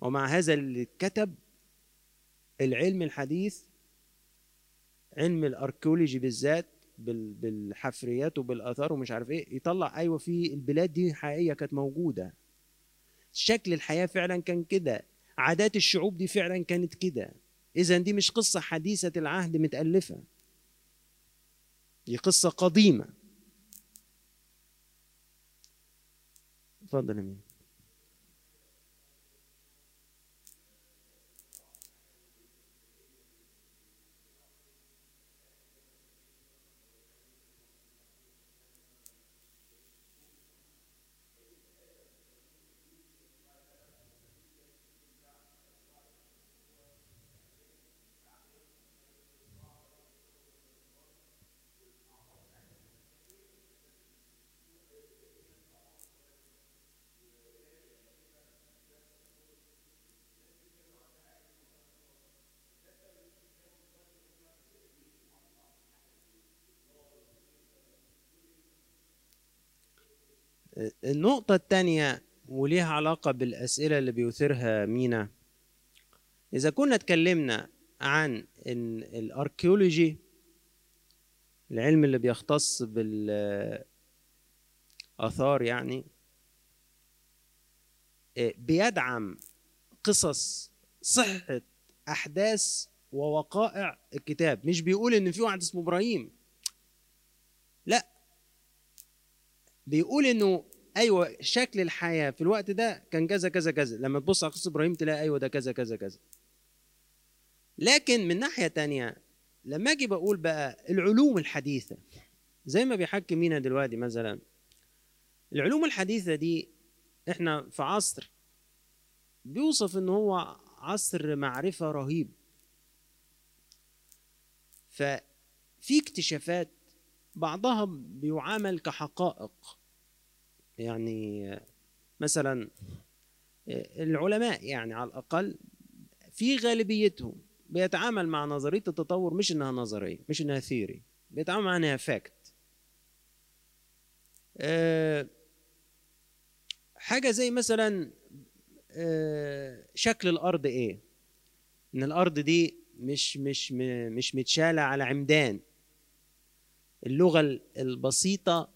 ومع هذا اللي اتكتب العلم الحديث علم ال archaeology بالذات بالحفريات وبالآثار ومش عارف إيه يطلع أيوه في البلاد دي حقيقية كانت موجودة. شكل الحياة فعلا كان كده. عادات الشعوب دي فعلا كانت كده. اذا دي مش قصة حديثة العهد متألفة. دي قصة قديمة. اتفضل يا النقطة الثانية وليها علاقة بالأسئلة اللي بيثيرها مينا. إذا كنا اتكلمنا عن الأركيولوجي العلم اللي بيختص بالآثار يعني بيدعم قصص صحة أحداث ووقائع الكتاب. مش بيقول إن في واحد اسمه إبراهيم. لا. بيقول إنه أيوه شكل الحياة في الوقت ده كان كذا كذا كذا. لما تبص على قصة إبراهيم تلاقي أيوه ده كذا كذا كذا. لكن من ناحية تانية لما أجي بقول بقى العلوم الحديثة زي ما بيحكي مينا دلوقتي مثلا العلوم الحديثة دي إحنا في عصر بيوصف إن هو عصر معرفة رهيب. ففي اكتشافات بعضها بيعامل كحقائق. يعني مثلا العلماء يعني على الأقل في غالبيتهم بيتعامل مع نظرية التطور مش إنها نظرية مش إنها ثيري بيتعامل مع إنها فاكت حاجة زي مثلا شكل الأرض إيه؟ إن الأرض دي مش مش مش متشالة على عمدان. اللغة البسيطة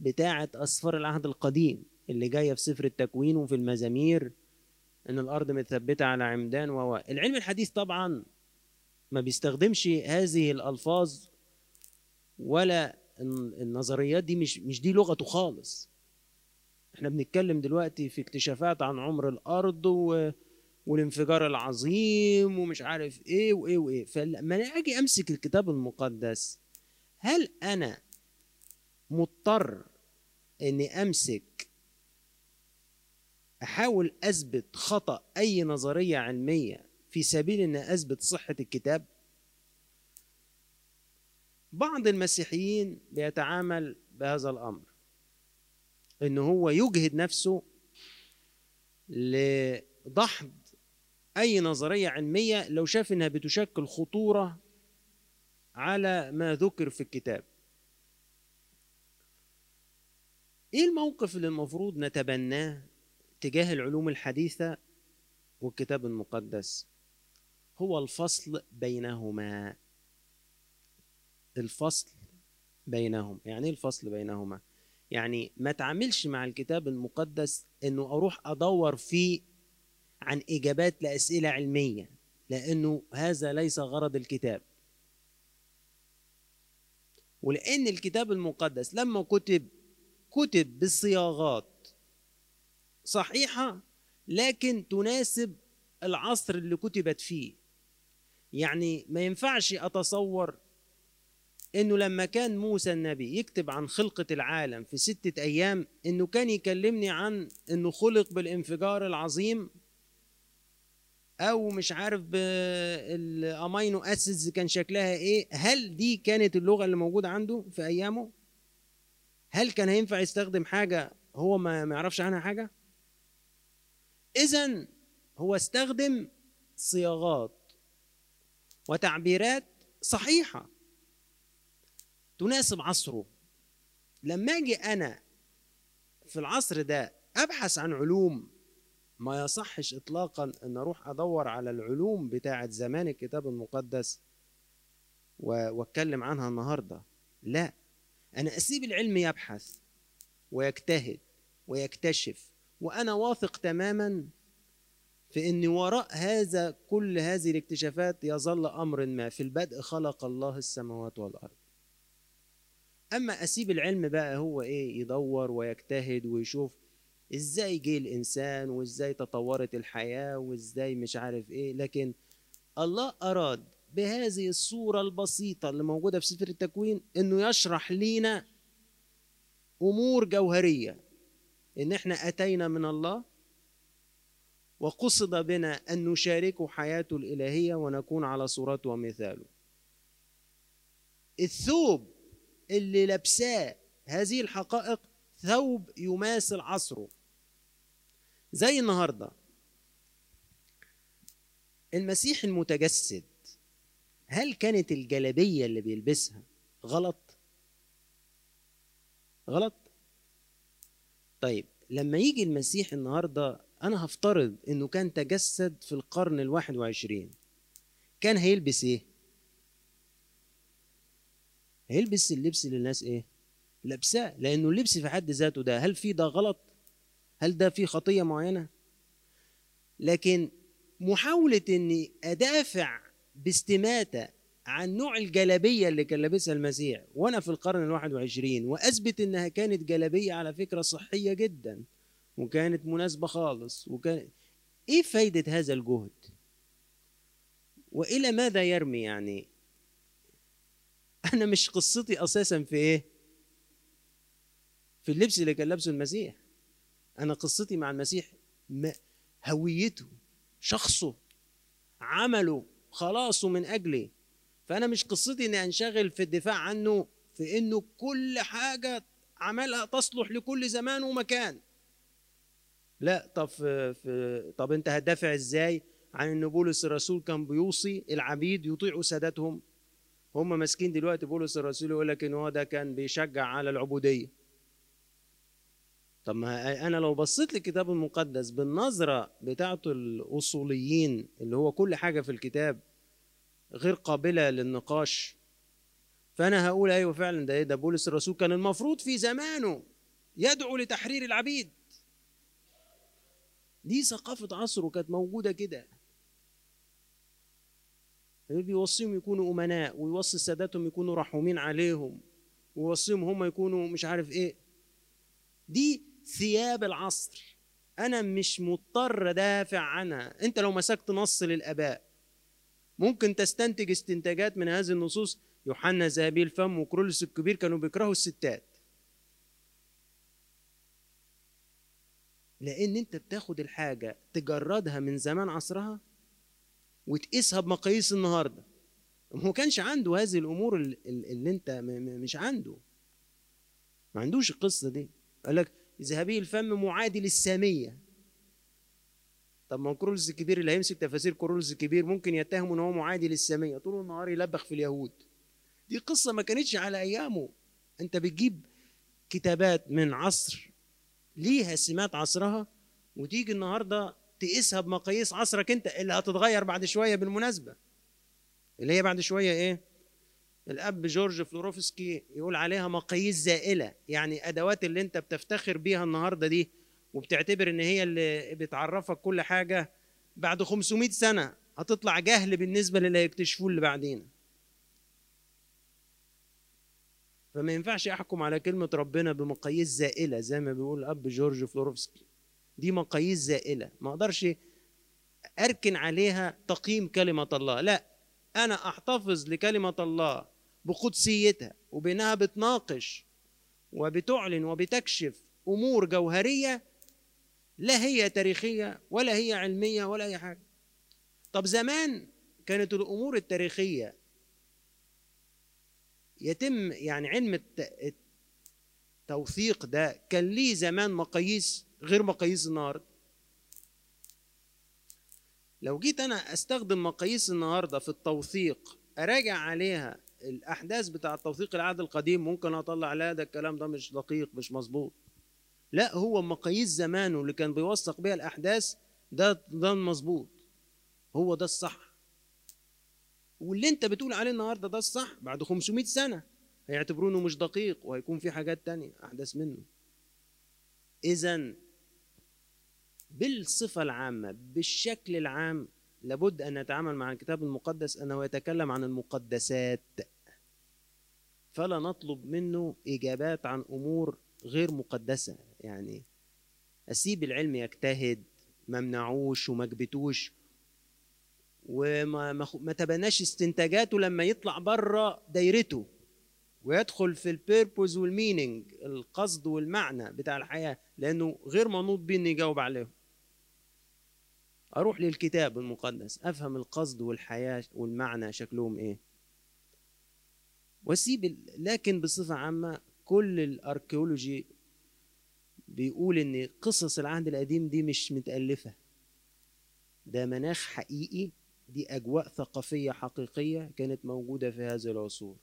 بتاعة أسفار العهد القديم اللي جاية في سفر التكوين وفي المزامير إن الأرض متثبتة على عمدان و العلم الحديث طبعا ما بيستخدمش هذه الألفاظ ولا النظريات دي مش مش دي لغته خالص. إحنا بنتكلم دلوقتي في اكتشافات عن عمر الأرض و... والانفجار العظيم ومش عارف إيه وإيه وإيه. فلما أجي أمسك الكتاب المقدس هل أنا مضطر إني أمسك أحاول أثبت خطأ أي نظرية علمية في سبيل ان أثبت صحة الكتاب؟ بعض المسيحيين بيتعامل بهذا الأمر إن هو يجهد نفسه لدحض أي نظرية علمية لو شاف إنها بتشكل خطورة على ما ذكر في الكتاب. إيه الموقف اللي المفروض نتبناه تجاه العلوم الحديثة والكتاب المقدس؟ هو الفصل بينهما. الفصل بينهم. يعني إيه الفصل بينهما؟ يعني ما تعملش مع الكتاب المقدس إنه أروح أدور فيه عن إجابات لأسئلة علمية لأنه هذا ليس غرض الكتاب. ولأن الكتاب المقدس لما كتب كتب بصياغات صحيحة لكن تناسب العصر اللي كتبت فيه. يعني ما ينفعش أتصور إنه لما كان موسى النبي يكتب عن خلقة العالم في ستة أيام إنه كان يكلمني عن إنه خلق بالانفجار العظيم أو مش عارف بالامينو أسيدز كان شكلها إيه. هل دي كانت اللغة اللي موجودة عنده في أيامه؟ هل كان هينفع يستخدم حاجة هو ما يعرفش عنها حاجة؟ اذا هو استخدم صياغات وتعبيرات صحيحة تناسب عصره. لما أجي أنا في العصر ده أبحث عن علوم ما يصحش اطلاقا إن أروح أدور على العلوم بتاعه زمان الكتاب المقدس وأتكلم عنها النهارده. لا. أنا أسيب العلم يبحث ويجتهد ويكتشف وأنا واثق تماما في إن وراء هذا كل هذه الاكتشافات يظل أمر ما في البدء خلق الله السماوات والأرض. أما أسيب العلم بقى هو إيه يدور ويجتهد ويشوف إزاي جه الإنسان وإزاي تطورت الحياة وإزاي مش عارف إيه لكن الله أراد بهذه الصورة البسيطة اللي موجودة في سفر التكوين إنه يشرح لينا أمور جوهرية إن إحنا أتينا من الله وقصد بنا أن نشاركه حياته الإلهية ونكون على صورته ومثاله. الثوب اللي لابساه هذه الحقائق ثوب يماثل عصره. زي النهارده. المسيح المتجسد هل كانت الجلبيه اللي بيلبسها غلط؟ غلط؟ طيب لما يجي المسيح النهارده أنا هفترض إنه كان تجسد في القرن الواحد وعشرين. كان هيلبس إيه؟ هيلبس اللبس اللي الناس إيه؟ لابساه لأنه اللبس في حد ذاته ده هل في ده غلط؟ هل ده في خطية معينة؟ لكن محاولة إني أدافع باستماتة عن نوع الجلابية اللي كان لابسها المسيح وأنا في القرن الواحد وعشرين وأثبت إنها كانت جلابية على فكرة صحية جدا وكانت مناسبة خالص وكان إيه فايدة هذا الجهد؟ وإلى ماذا يرمي يعني؟ أنا مش قصتي أساسا في إيه؟ في اللبس اللي كان لابسه المسيح. أنا قصتي مع المسيح هويته شخصه عمله خلاصه من أجلي. فأنا مش قصتي إني أنشغل في الدفاع عنه في إنه كل حاجة عملها تصلح لكل زمان ومكان. لا طب في, طب أنت هتدافع إزاي عن ان بولس الرسول كان بيوصي العبيد يطيعوا سادتهم؟ هم ماسكين دلوقتي بولس الرسول يقول لك إن هو ده كان بيشجع على العبودية. طب ما أنا لو بصيت للكتاب المقدس بالنظرة بتاعته الأصوليين اللي هو كل حاجة في الكتاب غير قابلة للنقاش فأنا هقول أيوه فعلا ده إيه؟ ده بولس الرسول كان المفروض في زمانه يدعو لتحرير العبيد. دي ثقافة عصره كانت موجودة كده. بيوصيهم يكونوا أمناء ويوصي ساداتهم يكونوا رحومين عليهم ويوصيهم هم يكونوا مش عارف إيه. دي ثياب العصر. أنا مش مضطر أدافع عنها. أنت لو مسكت نص للآباء ممكن تستنتج استنتاجات من هذه النصوص. يوحنا ذهبي الفم وكرولس الكبير كانوا بيكرهوا الستات. لأن أنت بتاخد الحاجة تجردها من زمان عصرها وتقيسها بمقاييس النهارده. هو كانش عنده هذه الأمور اللي أنت مش عنده. ما عندوش القصة دي. قال لك ذهبي الفم معادي للساميه طب ما كيرلس الكبير اللي هيمسك تفاسير كيرلس الكبير ممكن يتهموا إن هو معادي للساميه طول النهار يلبخ في اليهود. دي قصة ما كانتش على أيامه. أنت بتجيب كتابات من عصر ليها سمات عصرها وتيجي النهارده تقيسها بمقاييس عصرك أنت اللي هتتغير بعد شوية بالمناسبة. اللي هي بعد شوية إيه؟ الأب جورج فلوروفسكي يقول عليها مقاييس زائلة يعني أدوات اللي أنت بتفتخر بيها النهارده دي وبتعتبر إن هي اللي بتعرفك كل حاجة بعد 500 سنة هتطلع جهل بالنسبة للي هيكتشفوه اللي بعدين فما ينفعش أحكم على كلمة ربنا بمقاييس زائلة زي ما بيقول الأب جورج فلوروفسكي دي مقاييس زائلة ما أقدرش أركن عليها تقييم كلمة الله لا أنا أحتفظ لكلمة الله بقدسيتها وبإنها بتناقش وبتعلن وبتكشف أمور جوهرية لا هي تاريخية ولا هي علمية ولا أي حاجة. طب زمان كانت الأمور التاريخية يتم يعني علم التوثيق ده كان ليه زمان مقاييس غير مقاييس النهارده؟ لو جيت أنا أستخدم مقاييس النهارده في التوثيق أراجع عليها الأحداث بتاع التوثيق العهد القديم ممكن أطلع لا ده الكلام ده مش دقيق مش مظبوط. لا هو مقاييس زمانه اللي كان بيوثق بيها الأحداث ده ده المظبوط. هو ده الصح. واللي أنت بتقول عليه النهارده ده الصح بعد 500 سنة هيعتبرونه مش دقيق وهيكون في حاجات تانية احدث منه. اذا بالصفة العامة بالشكل العام لابد أن نتعامل مع الكتاب المقدس أنه يتكلم عن المقدسات. فلا نطلب منه إجابات عن أمور غير مقدسة. يعني أسيب العلم يجتهد ما منعوش وما جبتوش وما ما تبناش استنتاجاته لما يطلع بره دايرته ويدخل في ال purpose وال meaning القصد والمعنى بتاع الحياة لأنه غير منوط بيه إنه يجاوب عليهم. أروح للكتاب المقدس أفهم القصد والحياة والمعنى شكلهم إيه. وأسيب لكن بصفة عامة كل ال archaeology بيقول إن قصص العهد القديم دي مش متألفة. ده مناخ حقيقي دي أجواء ثقافية حقيقية كانت موجودة في هذه العصور.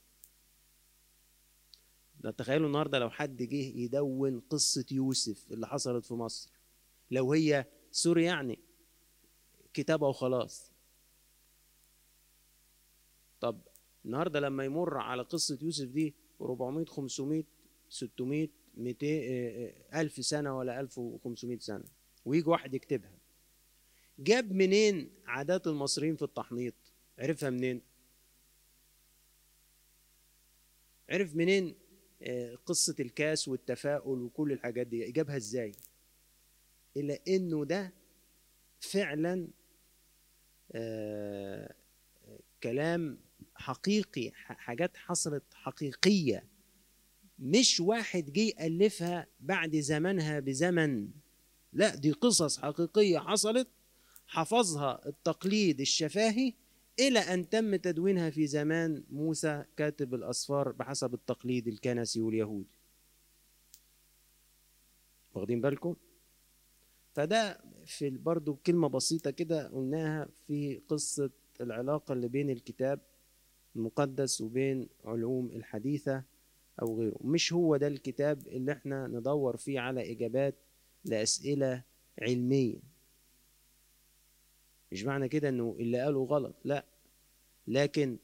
ده تخيلوا النهارده لو حد جه يدون قصة يوسف اللي حصلت في مصر. لو هي سوري يعني. كتابه وخلاص طب النهارده لما يمر على قصة يوسف دي 400 500 600 200 ألف سنة ولا 1500 سنة ويجي واحد يكتبها. جاب منين عادات المصريين في التحنيط؟ عرفها منين؟ عرف منين قصة الكاس والتفاؤل وكل الحاجات دي؟ جابها إزاي؟ إلا إنه ده فعلا آه كلام حقيقي حاجات حصلت حقيقية مش واحد جه يألفها بعد زمنها بزمن لا دي قصص حقيقية حصلت حفظها التقليد الشفاهي إلى أن تم تدوينها في زمان موسى كاتب الأسفار بحسب التقليد الكنسي واليهودي واخدين بالكم؟ فده في برضو كلمة بسيطة كده قلناها في قصة العلاقة اللي بين الكتاب المقدس وبين علوم الحديثة أو غيره. مش هو ده الكتاب اللي إحنا ندور فيه على إجابات لأسئلة علمية. مش معنى كده إنه اللي قاله غلط لا. لكن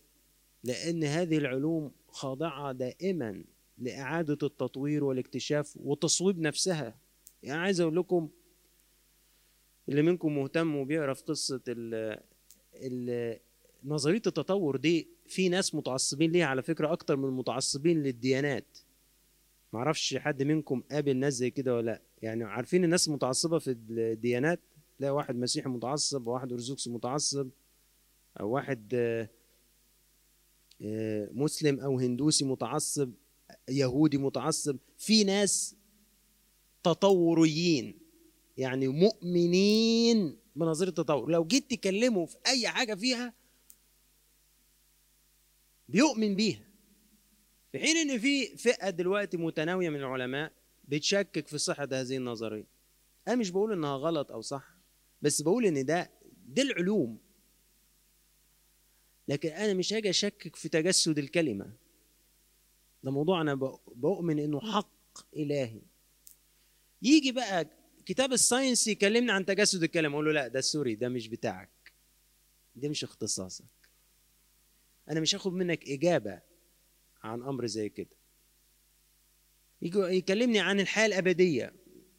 لأن هذه العلوم خاضعة دائما لإعادة التطوير والاكتشاف وتصويب نفسها. يعني عايز أقول لكم اللي منكم مهتم وبيقرا في قصة ال ال نظرية التطور دي في ناس متعصبين ليها على فكرة أكتر من متعصبين للديانات. معرفش حد منكم قابل ناس زي كده ولا لأ. يعني عارفين الناس المتعصبه في الديانات؟ تلاقي واحد مسيحي متعصب وواحد ارثوذكسي متعصب أو واحد آه، مسلم أو هندوسي متعصب يهودي متعصب. في ناس تطوريين. يعني مؤمنين بنظريه التطور. لو جيت تكلمه في أي حاجة فيها بيؤمن بيها. في حين إن في فئة دلوقتي متناوية من العلماء بتشكك في صحة هذه النظرية. أنا مش بقول إنها غلط أو صح بس بقول إن ده دي العلوم. لكن أنا مش هاجي أشكك في تجسد الكلمة. ده موضوع أنا بؤمن إنه حق إلهي. يجي بقى كتاب ال science يكلمني عن تجسد الكلام. أقول له لا ده sorry ده مش بتاعك. ده مش اختصاصك. أنا مش هاخد منك إجابة عن أمر زي كده. يكلمني عن الحياة الأبدية.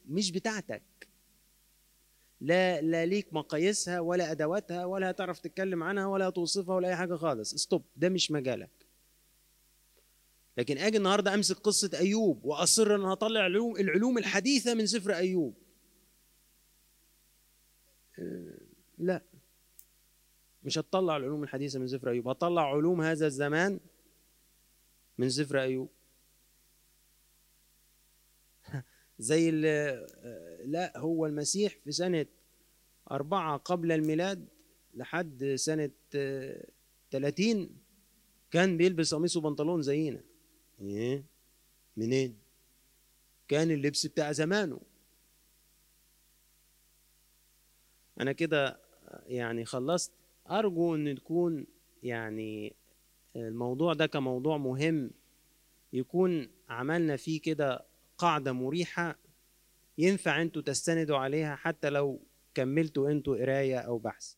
مش بتاعتك. لا لا ليك مقاييسها ولا أدواتها ولا هتعرف تتكلم عنها ولا توصفها ولا أي حاجة خالص. stop ده مش مجالك. لكن آجي النهارده أمسك قصة أيوب وأصر إن هطلع العلوم الحديثة من سفر أيوب. لا. مش هتطلع العلوم الحديثة من سفر أيوب. هطلع علوم هذا الزمان من سفر أيوب. <laughs> زي لا هو المسيح في سنة أربعة قبل الميلاد لحد سنة تلاتين كان بيلبس قميص وبنطلون زينا. إيه؟ منين؟ كان اللبس بتاع زمانه. أنا كده يعني خلصت. أرجو إن تكون يعني الموضوع ده كموضوع مهم يكون عملنا فيه كده قاعدة مريحة ينفع أنتوا تستندوا عليها حتى لو كملتوا أنتوا قراية أو بحث.